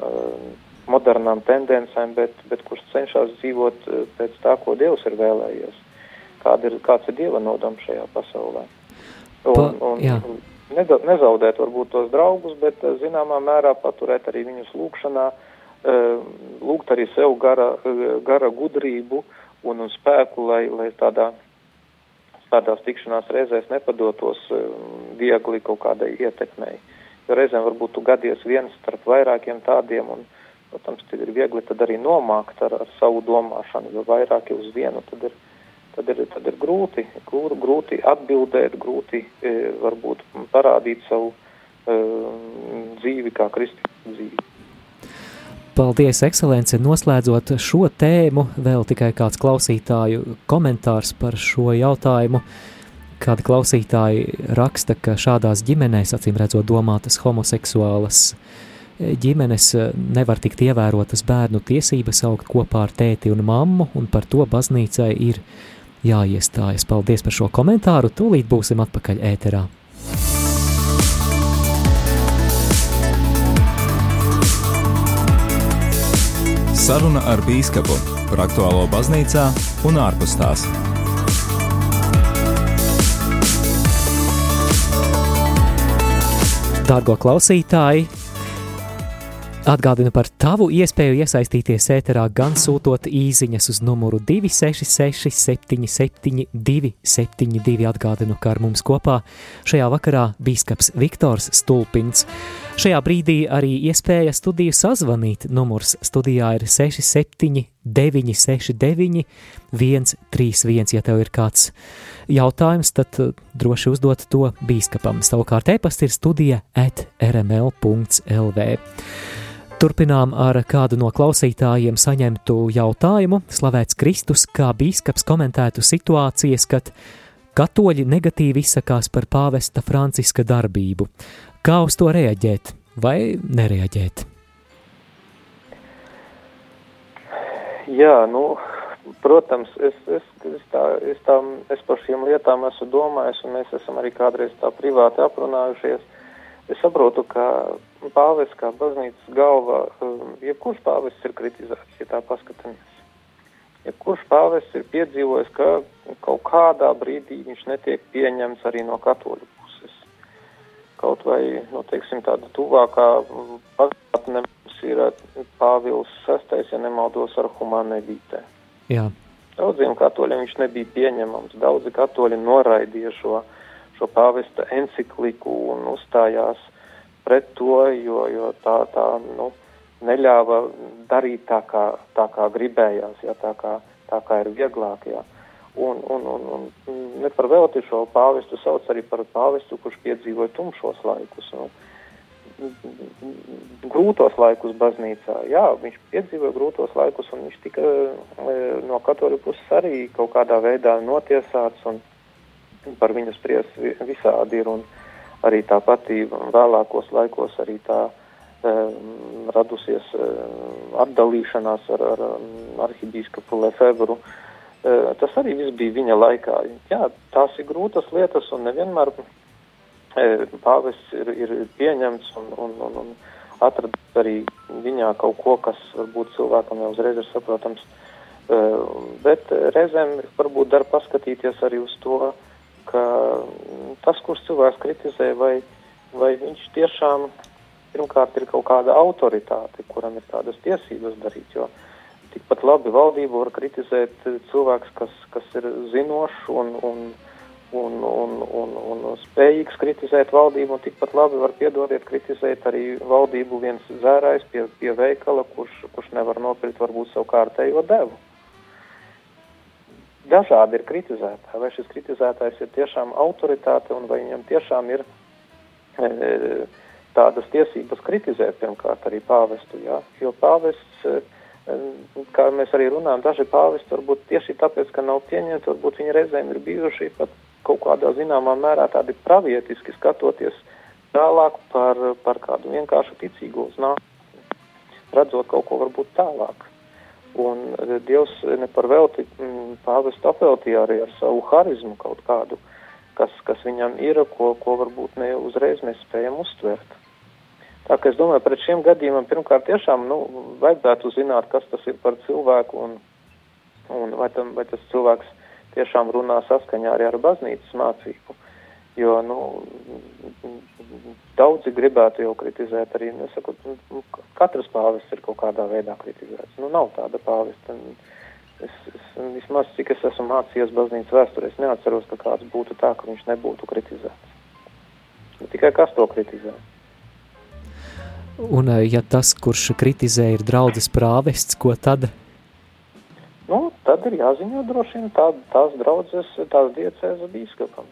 modernām tendencēm, bet, bet kurš cenšas dzīvot pēc tā, ko Dievs ir vēlējies. Kāda ir, kāds ir Dieva nodoms šajā pasaulē. Un, un, jā. nezaudēt varbūt tos draugus, bet zināmā mērā paturēt arī viņus lūkšanā, lūgt arī sev gara, gara gudrību un, un spēku, lai, lai tādā, tādās tikšanās reizēs nepadotos viegli kaut kādai ietekmei. Jo reizēm varbūt tu gadies viens starp vairākiem tādiem, un, protams, tad ir viegli tad arī nomākt ar, ar savu domāšanu, jo vairāki uz vienu tad ir, tad ir, tad ir grūti, grūti, atbildēt, grūti varbūt parādīt savu e, dzīvi kā kristīgu dzīvi. Paldies, ekscelence! Noslēdzot šo tēmu, vēl tikai kāds klausītāju komentārs par šo jautājumu. Kādi klausītāji raksta, ka šādās ģimenēs, acīm redzot, domātas homoseksuālas ģimenes nevar tikt ievērotas bērnu tiesības augt kopā ar tēti un mammu, un par to baznīcai ir jāiestājas. Paldies par šo komentāru, tūlīt būsim atpakaļ ēterā. Saruna ar bīskapu par aktuālo baznīcā un ārpus tās. Dārgo klausītāji, Atgādinu par tavu iespēju iesaistīties ēterā gan sūtot īsiņas uz numuru 266, 77, 272. Atgādinu, ka ar mums kopā šajā vakarā Bīskaps Viktors Stulpins. Šajā brīdī arī iespēja studiju sazvanīt. Numurs studijā ir 67, 969, 131. Ja tev ir kāds jautājums, tad droši uzdot to bīskapam. Savukārt e-pasta ir studija at rml.lv. Turpinām ar kādu no klausītājiem saņemtu jautājumu. Slavēts Kristus, kā bīskaps komentētu situācijas, kad katoļi negatīvi izsakās par pāvesta Franciska darbību. Kā uz to reaģēt vai nereaģēt? Jā, nu, protams, es, es, es, tā, es, tā, es par šīm lietām esmu domājis, un mēs esam arī kādreiz tā privāti aprunājušies. Es saprotu, ka pāvests kā baznīcas galva, jebkurš pāvests ir kritizēts, ja tā paskatāmies. Jebkurš pāvests ir piedzīvojis, ka kaut kādā brīdī viņš netiek pieņemts arī no katoļu puses. Kaut vai, nu, teiksim, tāda tuvākā pagātne mums ir Pāvils VI, ja nemaldos ar humanebītē. Jā. Daudziem katoļiem viņš nebija pieņemams, daudzi katoļi noraidīja šo uh, šo pāvesta encikliku un uzstājās pret to, jo, jo tā, tā nu, neļāva darīt tā, kā, tā kā gribējās, ja, tā, kā, tā kā ir vieglāk. Ja. Un, un, un, un ne par velti šo pāvestu sauc arī par pāvestu, kurš piedzīvoja tumšos laikus. Nu, grūtos laikus baznīcā. Jā, viņš piedzīvoja grūtos laikus, un viņš tika e, no katoļu puses arī kaut kādā veidā notiesāts un par viņu spries visādi ir, un arī tā pati vēlākos laikos arī tā um, radusies um, atdalīšanās ar, ar arhibīskapu Lefebru. Uh, tas arī viss bija viņa laikā. Jā, tās ir grūtas lietas, un nevienmēr pāvests ir, ir pieņemts un, un, un, un atradis arī viņā kaut ko, kas varbūt cilvēkam jau uzreiz ir saprotams. Uh, bet reizēm varbūt dar paskatīties arī uz to, ka tas, kurš cilvēks kritizē, vai, vai viņš tiešām pirmkārt ir kaut kāda autoritāte, kuram ir tādas tiesības darīt, jo tikpat labi valdību var kritizēt cilvēks, kas, kas ir zinošs un, un, un, un, un, un spējīgs kritizēt valdību, un tikpat labi var piedodiet kritizēt arī valdību viens zērājs pie, pie veikala, kurš, kurš nevar nopirkt varbūt savu kārtējo devu dažādi ir kritizētāji. Vai šis kritizētājs ir tiešām autoritāte un vai viņam tiešām ir e, tādas tiesības kritizēt pirmkārt arī pāvestu, jā? jo pāvests, e, kā mēs arī runājam, daži pāvesti varbūt tieši tāpēc, ka nav pieņemti, varbūt viņi reizēm ir bijuši pat kaut kādā zināmā mērā tādi pravietiski skatoties tālāk par, par kādu vienkāršu ticīgo uz nākotni, redzot kaut ko varbūt tālāk. Un Dievs ne par velti pāvestu apveltīja arī ar savu harizmu kaut kādu, kas, kas viņam ir, ko, ko varbūt ne uzreiz mēs spējam uztvert. Tā kā es domāju, pret šiem gadījumiem pirmkārt tiešām, nu, vajadzētu zināt, kas tas ir par cilvēku un, un vai, tam, vai tas cilvēks tiešām runā saskaņā arī ar baznīcas mācību. Jo, nu, daudzi gribētu jau kritizēt arī, nesaku, nu, katrs pāvests ir kaut kādā veidā kritizēts. Nu, nav tāda pāvesta. Es, es, vismaz, cik es esmu mācījies baznīcas vēsturē, es neatceros, ka kāds būtu tā, ka viņš nebūtu kritizēts. Nu, tikai kas to kritizē? Un ja tas, kurš kritizē, ir draudzes prāvests, ko tad? Nu, tad ir jāziņo droši vien tā, tās draudzes, tās diecēzes bīskapam.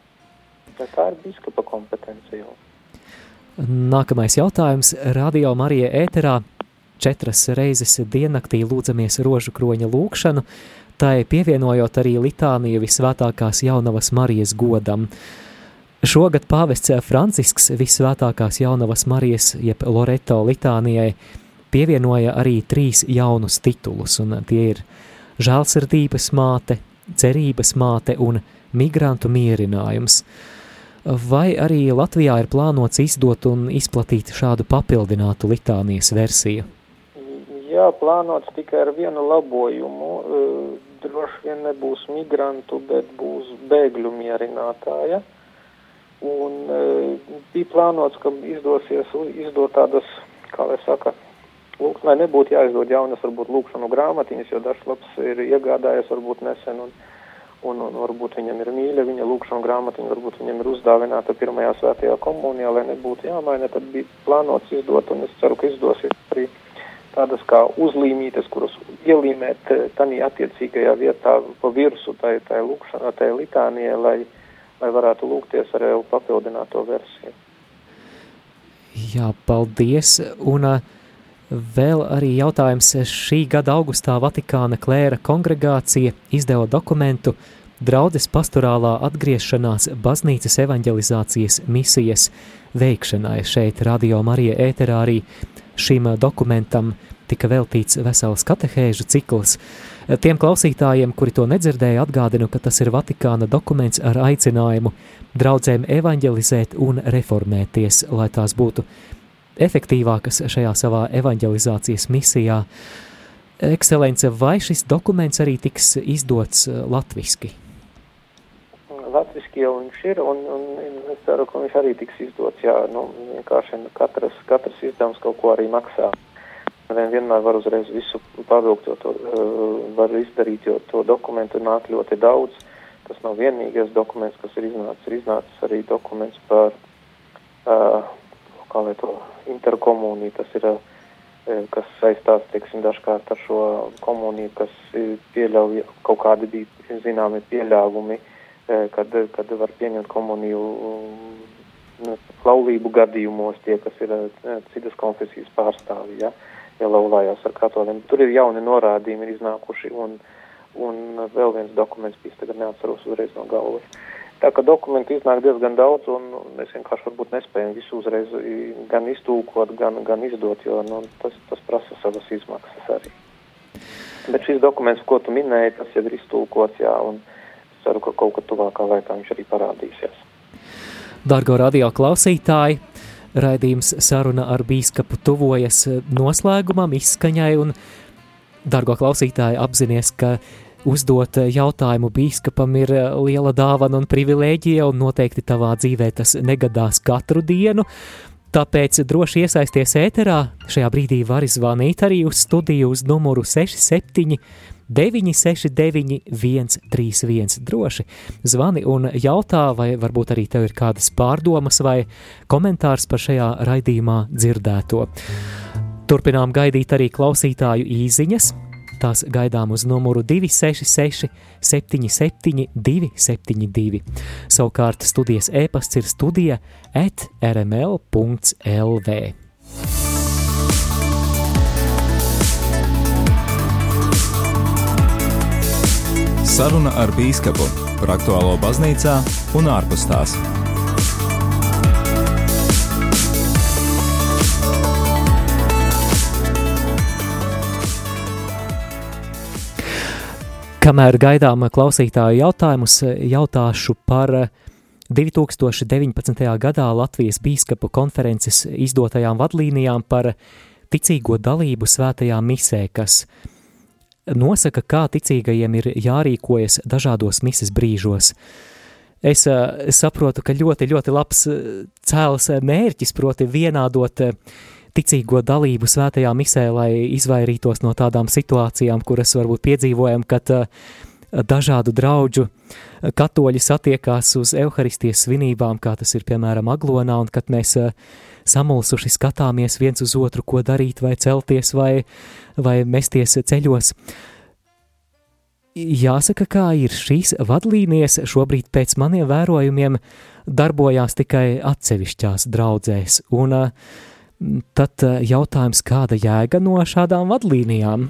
Tā ir bīskapa kompetence jau. Nākamais jautājums. Radio Marija ēterā četras reizes diennaktī lūdzamies rožu kroņa lūkšanu, tai pievienojot arī litāniju visvētākās jaunavas Marijas godam. Šogad pāvests Francisks visvētākās jaunavas Marijas, jeb Loreto litānijai, pievienoja arī trīs jaunus titulus, un tie ir žēlsirdības māte, cerības māte un migrantu mierinājums – vai arī Latvijā ir plānots izdot un izplatīt šādu papildinātu litānijas versiju? Jā, plānots tikai ar vienu labojumu. Droši vien nebūs migrantu, bet būs bēgļu mierinātāja. Un bija plānots, ka izdosies izdot tādas, kā lai saka, lūk, lai nebūtu jāizdod jaunas, varbūt lūkšanu grāmatiņas, jo dažs labs ir iegādājies varbūt nesen un, un, un varbūt viņam ir mīļa viņa lūkšana grāmatiņa, varbūt viņam ir uzdāvināta pirmajā svētajā komunijā, lai nebūtu jāmaina, tad bija plānots izdot, un es ceru, ka izdosies arī tādas kā uzlīmītes, kuras ielīmēt eh, tanī attiecīgajā vietā pa virsu tai, tai lūkšanā, tai litānijai, lai, lai varētu lūgties ar jau papildināto versiju. Jā, paldies, un uh, Vēl arī jautājums šī gada augustā Vatikāna klēra kongregācija izdeva dokumentu Draudzes pastorālā atgriešanās baznīcas evanģelizācijas misijas veikšanai. Šeit Radio Marija ēterā arī šim dokumentam tika veltīts vesels katehēžu cikls. Tiem klausītājiem, kuri to nedzirdēja, atgādinu, ka tas ir Vatikāna dokuments ar aicinājumu draudzēm evanģelizēt un reformēties, lai tās būtu efektīvākas šajā savā evanģelizācijas misijā. Ekscelence, vai šis dokuments arī tiks izdots eh, latviski? Latviski jau viņš ir, un, un es ceru, ka viņš arī tiks izdots, jā, nu, vienkārši katras, katras izdevums kaut ko arī maksā. Vien, vienmēr var uzreiz visu pavilkt, jo to uh, var izdarīt, jo to dokumentu nāk ļoti daudz. Tas nav vienīgais dokuments, kas ir iznācis, ir iznācis arī dokuments par, uh, kā lai to interkomunija, tas ir, eh, kas saistās, teiksim, dažkārt ar šo komuniju, kas pieļauj kaut kādi bija zināmi pieļāvumi, eh, kad, kad var pieņemt komuniju nu, laulību gadījumos tie, kas ir citas konfesijas pārstāvji, ja, ja laulājās ar katoliem. Tur ir jauni norādījumi, ir iznākuši, un, un vēl viens dokuments bija, tagad neatceros uzreiz no galvas. Tā kā dokumentu iznāk diezgan daudz, un mēs vienkārši varbūt nespējam visu uzreiz gan iztūkot, gan, gan izdot, jo nu, tas, tas prasa savas izmaksas arī. Bet šis dokuments, ko tu minēji, tas jau ir iztūkots, jā, un es ceru, ka kaut kad tuvākā laikā viņš arī parādīsies. Dargo radio klausītāji, raidījums saruna ar bīskapu tuvojas noslēgumam, izskaņai, un, dargo klausītāji, apzinies, ka uzdot jautājumu bīskapam ir eh, liela dāvana un privilēģija, un noteikti tavā dzīvē tas negadās katru dienu. Tāpēc droši iesaisties ēterā. Šajā brīdī var zvanīt arī uz studiju uz numuru 67 969 131. Droši zvani un jautā, vai varbūt arī tev ir kādas pārdomas vai komentārs par šajā raidījumā dzirdēto. Turpinām gaidīt arī klausītāju īziņas Tās gaidām uz numuru 266, 77, 272. Savukārt studijas e-pasts ir studija at rml.lv. Saruna ar Bīskapu par aktuālo baznīcā un ārpus tās. Kamēr gaidām klausītāju jautājumus, jautāšu par 2019. gadā Latvijas bīskapu konferences izdotajām vadlīnijām par ticīgo dalību svētajā misē, kas nosaka, kā ticīgajiem ir jārīkojas dažādos mises brīžos. Es uh, saprotu, ka ļoti, ļoti labs cēls mērķis, proti vienādot ticīgo dalību svētajā misē, lai izvairītos no tādām situācijām, kuras varbūt piedzīvojam, kad uh, dažādu draudžu katoļi satiekās uz evaharistijas svinībām, kā tas ir piemēram Aglonā, un kad mēs uh, samulsuši skatāmies viens uz otru, ko darīt, vai celties, vai, vai mesties ceļos. Jāsaka, kā ir šīs vadlīnijas šobrīd pēc maniem vērojumiem darbojās tikai atsevišķās draudzēs, un tad jautājums, kāda jēga no šādām vadlīnijām?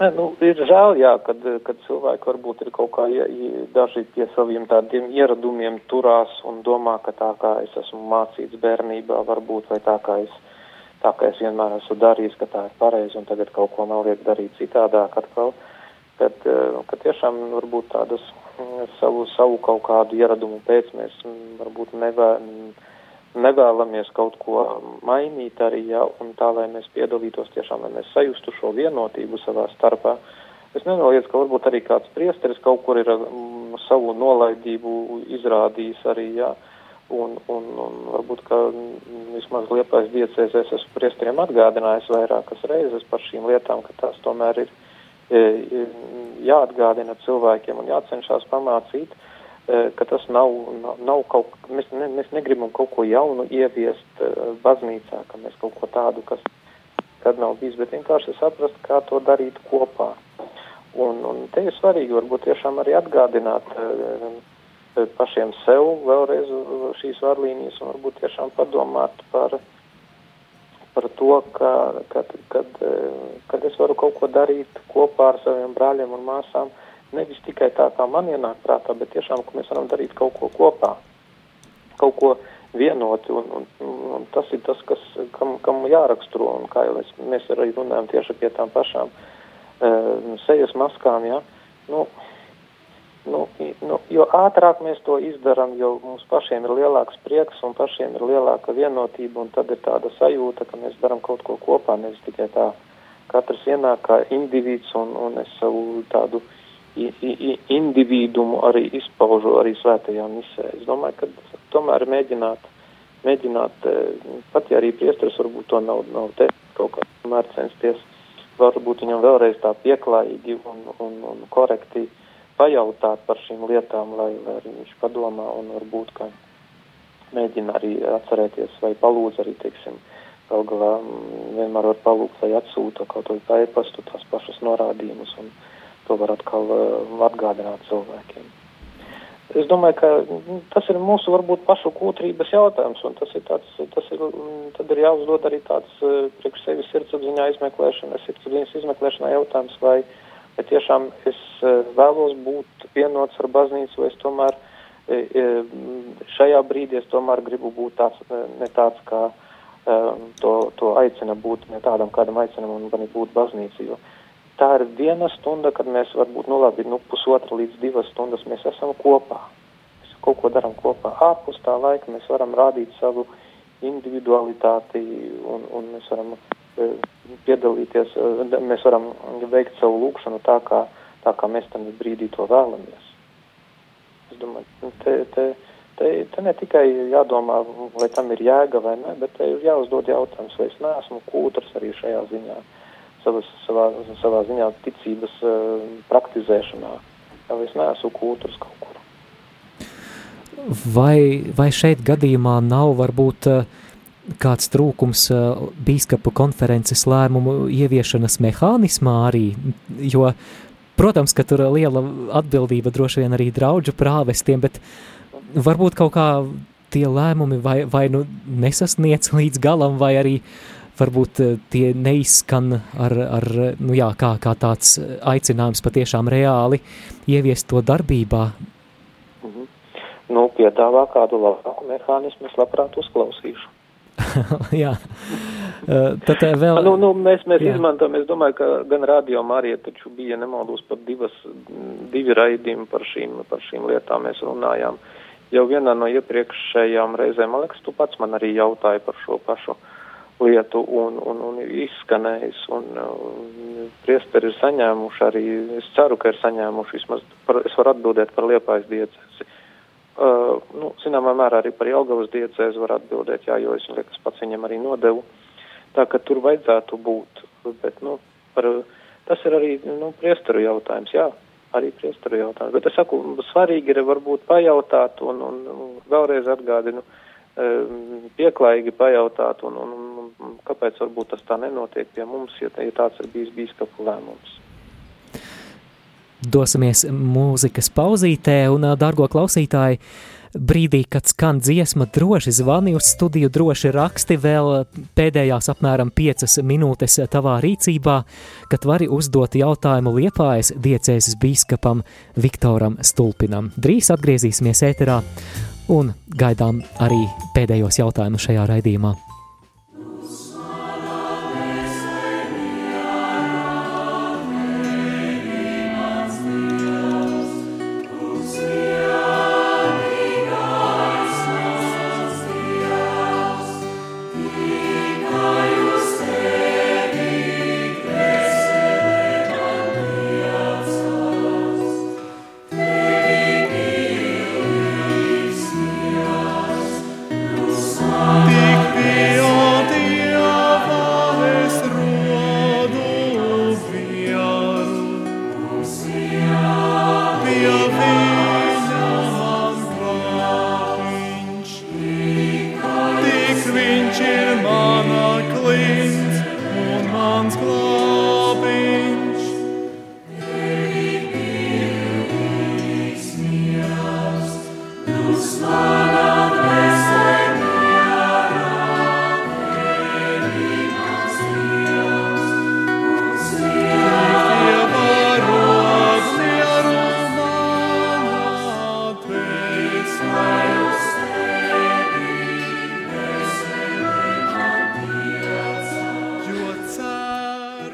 Nē, nu, ir žēl, jā, kad, kad cilvēki varbūt ir kaut kā ja, daži pie saviem tādiem ieradumiem turās un domā, ka tā kā es esmu mācīts bērnībā, varbūt, vai tā kā es, tā kā es vienmēr esmu darījis, ka tā ir pareizi un tagad kaut ko man liek darīt citādāk atkal, kad, kad tiešām varbūt tādas savu, savu kaut kādu ieradumu pēc mēs varbūt nevēlamies nevēlamies kaut ko mainīt arī, ja, un tā, lai mēs piedalītos tiešām, lai mēs sajustu šo vienotību savā starpā. Es nenoliedzu, ka varbūt arī kāds priesteris kaut kur ir mm, savu nolaidību izrādījis arī, jā, un, un, un varbūt, ka mm, vismaz liepais diecēs es esmu priesteriem atgādinājis vairākas reizes par šīm lietām, ka tās tomēr ir e, e, jāatgādina cilvēkiem un jācenšas pamācīt. Eh, ka tas nav, nav, nav kaut, mēs, ne, mēs negribam kaut ko jaunu ieviest uh, baznīcā, ka mēs kaut ko tādu, kas kad nav bijis, bet vienkārši saprast, kā to darīt kopā. Un, un te ir svarīgi varbūt tiešām arī atgādināt uh, pašiem sev vēlreiz šīs vadlīnijas un varbūt tiešām padomāt par, par to, ka, kad, kad, kad es varu kaut ko darīt kopā ar saviem brāļiem un māsām, nevis tikai tā, kā man ienāk prātā, bet tiešām, ka mēs varam darīt kaut ko kopā, kaut ko vienoti, un, un, un tas ir tas, kas, kam, kam jāraksturo, un kā jau es, mēs arī runājam tieši pie tām pašām uh, sejas maskām, ja, nu, nu, nu, jo ātrāk mēs to izdarām, jo mums pašiem ir lielāks prieks un pašiem ir lielāka vienotība, un tad ir tāda sajūta, ka mēs darām kaut ko kopā, nevis tikai tā, katrs ienāk kā individs, un, un es savu tādu uh, individumu arī izpaužu arī svētajā misē. Es domāju, ka tomēr mēģināt, mēģināt eh, pat ja arī priestars varbūt to nav, nav te kaut kā tomēr censties, varbūt viņam vēlreiz tā pieklājīgi un, un, un korekti pajautāt par šīm lietām, lai, lai arī viņš padomā un varbūt, ka mēģina arī atcerēties vai palūdz arī, teiksim, gal galā mm, vienmēr var palūgt vai atsūta kaut vai e-pastu tās pašas norādījumus un, to var atkal uh, atgādināt cilvēkiem. Es domāju, ka nu, tas ir mūsu varbūt pašu kūtrības jautājums, un tas ir tāds, tas ir, mm, tad ir jāuzdod arī tāds uh, priekš sevis sirdsapziņā izmeklēšana, sirdsapziņas izmeklēšanā jautājums, vai, vai tiešām es uh, vēlos būt vienots ar baznīcu, vai es tomēr šajā brīdī es tomēr gribu būt tāds, ne tāds, kā to, to aicina būt, ne tādam, kādam aicinam un būt baznīca, jo tā ir viena stunda, kad mēs varbūt, nu labi, nu pusotra līdz divas stundas mēs esam kopā. Mēs kaut ko darām kopā. Ārpus tā laika mēs varam rādīt savu individualitāti un, un mēs varam e, piedalīties, e, mēs varam veikt savu lūkšanu tā, kā, tā kā mēs tam brīdī to vēlamies. Es domāju, nu, te, te, te, te ne tikai jādomā, vai tam ir jēga vai ne, bet te ir jāuzdod jautājums, vai es neesmu kūtrs arī šajā ziņā. Uh, savas, savā, savā ziņā ticības uh, praktizēšanā. Es neesmu kultūras kaut kur. Vai, vai šeit gadījumā nav varbūt uh, kāds trūkums uh, bīskapu konferences lēmumu ieviešanas mehānismā arī, jo, protams, ka tur liela atbildība droši vien arī draudžu prāvestiem, bet varbūt kaut kā tie lēmumi vai, vai nu nesasniedz līdz galam, vai arī uh, varbūt eh, tie neizskan ar, ar nu jā, kā, kā tāds aicinājums patiešām reāli ieviest to darbībā? Mhm. Nu, piedāvā kādu labāku mehānismu, es labprāt uzklausīšu. Jā. Tad vēl... Nu, nu, mēs mēs jā. izmantojam, es domāju, ka gan radio Marija taču bija nemaldos par divas, divi raidījumi par šīm, par šīm lietām mēs runājām. Jau vienā no iepriekšējām reizēm, man liekas, tu pats man arī jautāji par šo pašu lietu un, un, un izskanējis, un, un priesteri ir saņēmuši arī, es ceru, ka ir saņēmuši vismaz, par, es varu atbildēt par liepājas diecēsi. Uh, nu, zināmā mērā arī par Jelgavas diecēzi var atbildēt, jā, jo es, liekas, pats viņam arī nodevu. Tā ka tur vajadzētu būt, bet, nu, par, tas ir arī, nu, priesteru jautājums, jā, arī priesteru jautājums. Bet es saku, svarīgi ir varbūt pajautāt un, un, un vēlreiz atgādinu, uh, Ehm, pieklājīgi pajautāt, un, un kāpēc varbūt tas tā nenotiek pie mums, ja, ja tāds ir bijis bīskapu lēmums. Dosimies mūzikas pauzītē, un, dārgo klausītāji, brīdī, kad skan dziesma, droši zvani uz studiju, droši raksti vēl pēdējās apmēram 5 minūtes tavā rīcībā, kad vari uzdot jautājumu Liepājas diecēzes bīskapam Viktoram Stulpinam. Drīz atgriezīsimies ēterā un gaidām arī pēdējos jautājumus šajā raidījumā.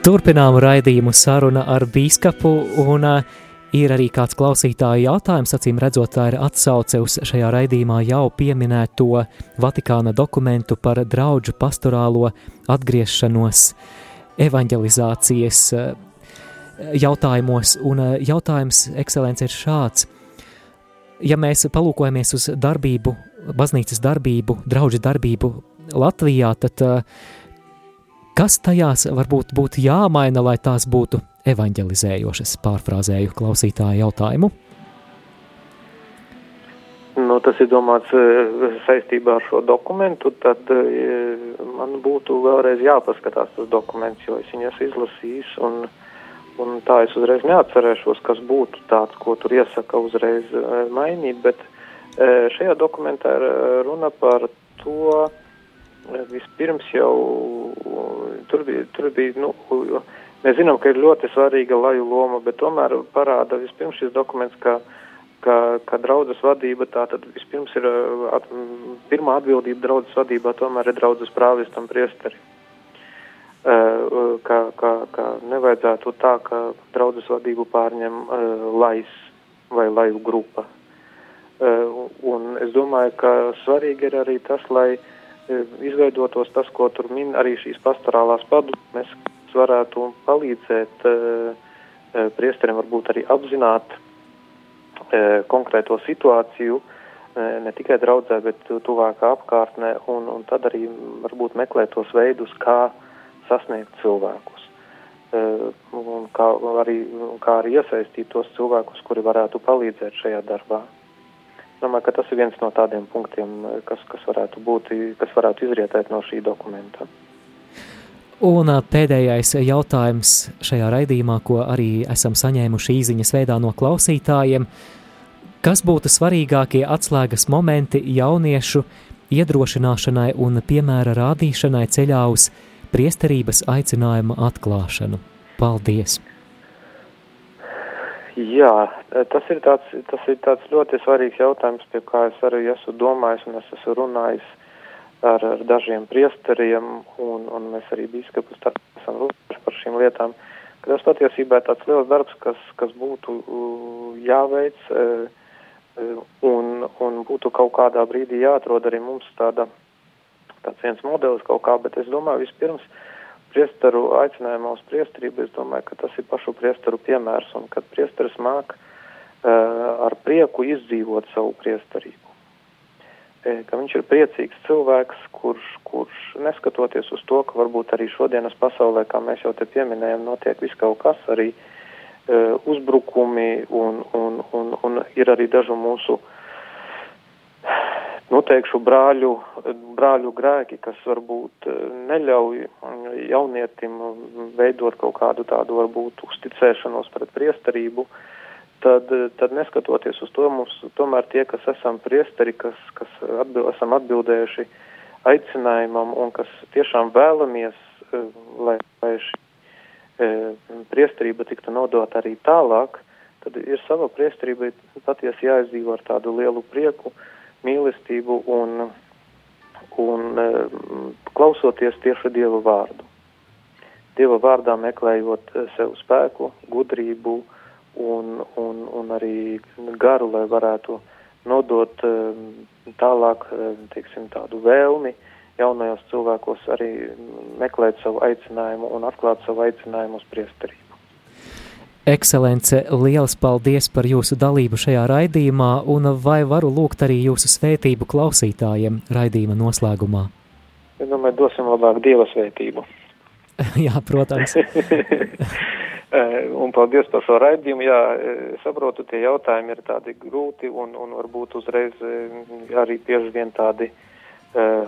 Turpinām raidījumu saruna ar bīskapu, un uh, ir arī kāds klausītāja jautājums, acīm redzot, tā ir atsauce uz šajā raidījumā jau pieminēto Vatikāna dokumentu par draudžu pastorālo atgriešanos evanģelizācijas uh, jautājumos, un uh, jautājums, ekscelence, ir šāds. Ja mēs palūkojamies uz darbību, baznīcas darbību, draudžu darbību Latvijā, tad uh, Kas tajās varbūt būtu jāmaina, lai tās būtu evanģelizējošas, pārfrāzēju klausītāju jautājumu? Nu, tas ir domāts e, saistībā ar šo dokumentu, tad e, man būtu vēlreiz jāpaskatās tas dokuments, jo es viņu esmu izlasījis, un, un tā es uzreiz neatcerēšos, kas būtu tāds, ko tur iesaka uzreiz e, mainīt, bet šajā dokumentā ir runa par to, vispirms jau tur bija, tur bija nu, mēs zinām, ka ir ļoti svarīga laju loma, bet tomēr parāda vispirms šis dokuments, ka, ka, ka draudzes vadība tā tad vispirms ir, at, pirmā atbildība draudzes vadībā tomēr ir draudzes prāvistam priesteri. Ka, ka, ka nevajadzētu tā, ka draudzes vadību pārņem uh, lais vai laju grupa. Uh, un es domāju, ka svarīgi ir arī tas, lai uh, izveidotos tas, ko tur min arī šīs pastorālās padomes, kas varētu palīdzēt e, e, priesteriem varbūt arī apzināt konkrēto situāciju, ne tikai draudzē, bet tuvākā apkārtnē, un, un tad arī varbūt meklēt tos veidus, kā sasniegt cilvēkus. Un kā arī, kā arī iesaistīt tos cilvēkus, kuri varētu palīdzēt šajā darbā. Domāju, ka tas ir viens no tādiem punktiem, kas, kas, varētu, būt, kas varētu izrietēt no šī dokumenta. Un pēdējais jautājums šajā raidījumā, ko arī esam saņēmuši īziņas veidā no klausītājiem. Kas būtu svarīgākie atslēgas momenti jauniešu iedrošināšanai un piemēra rādīšanai ceļā uz priesterības aicinājuma atklāšanu? Paldies! Jā, tas ir tāds, tas ir tāds ļoti svarīgs jautājums, pie kā es arī esmu domājis un es esmu runājis ar, ar dažiem priesteriem, un, un mēs arī bīskapus esam runājuši par šīm lietām, tas patiesībā ir tāds liels darbs, kas, kas būtu jāveic, un, un būtu kaut kādā brīdī jāatrod arī mums tāda, tāds viens modelis kaut kā, bet es domāju, vispirms priesteru aicinājumā uz priesterību, es domāju, ka tas ir pašu priesteru piemērs, un kad priesteris māk uh, ar prieku izdzīvot savu priesterību. Ka viņš ir priecīgs cilvēks, kurš, kurš neskatoties uz to, ka varbūt arī šodienas pasaulē, kā mēs jau te pieminējam, notiek viss kaut kas, arī uh, uzbrukumi un, un, un, un ir arī dažu mūsu, noteikšu, brāļu, brāļu grēki, kas varbūt neļauj jaunietim veidot kaut kādu tādu varbūt uzticēšanos pret priestarību. Uh, tad, tad neskatoties uz to, mums tomēr tie, kas esam priesteri, kas, kas atbild, esam atbildējuši aicinājumam un kas tiešām vēlamies, eh, lai, lai šī e, priesterība tiktu nodot arī tālāk, tad ir sava priesterība patiesi jāizdzīvo ar tādu lielu prieku, mīlestību un, un e, klausoties tieši Dieva vārdu. Dieva vārdā meklējot sev spēku, gudrību, un, un, un arī garu, lai varētu nodot um, tālāk, um, teiksim, tādu vēlmi jaunajos cilvēkos arī meklēt savu aicinājumu un atklāt savu aicinājumu uz priesterību. Ekscelence, liels paldies par jūsu dalību šajā raidījumā, un vai varu lūgt arī jūsu svētību klausītājiem raidījuma noslēgumā? Es domāju, dosim labāk Dieva svētību. Jā, protams. Eh, un paldies par šo raidījumu. Jā, eh, saprotu, tie jautājumi ir tādi grūti un, un varbūt uzreiz eh, arī bieži vien tādi uh,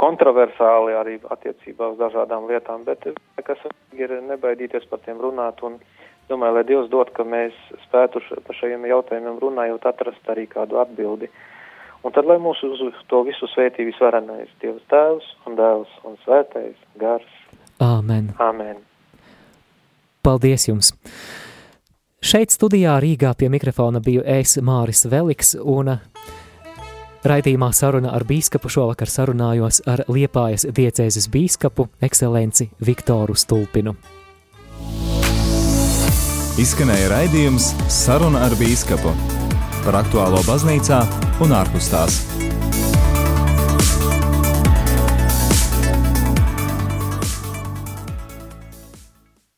kontroversāli arī attiecībā uz dažādām lietām, bet kas ir nebaidīties par tiem runāt un domāju, lai Dievs dod, ka mēs spētu par šajiem jautājumiem runājot atrast arī kādu atbildi. Un tad, lai mūsu uz to visu svētī visvarenais Dievs Tēvs un Dēls un Svētais Gars. Āmen. Āmen. Paldies jums! Šeit studijā Rīgā pie mikrofona biju es Māris Veliks un raidījumā saruna ar bīskapu šovakar sarunājos ar Liepājas diecēzes bīskapu ekscelenci Viktoru Stulpinu. Izskanēja raidījums Saruna ar bīskapu par aktuālo baznīcā un ārpus tās.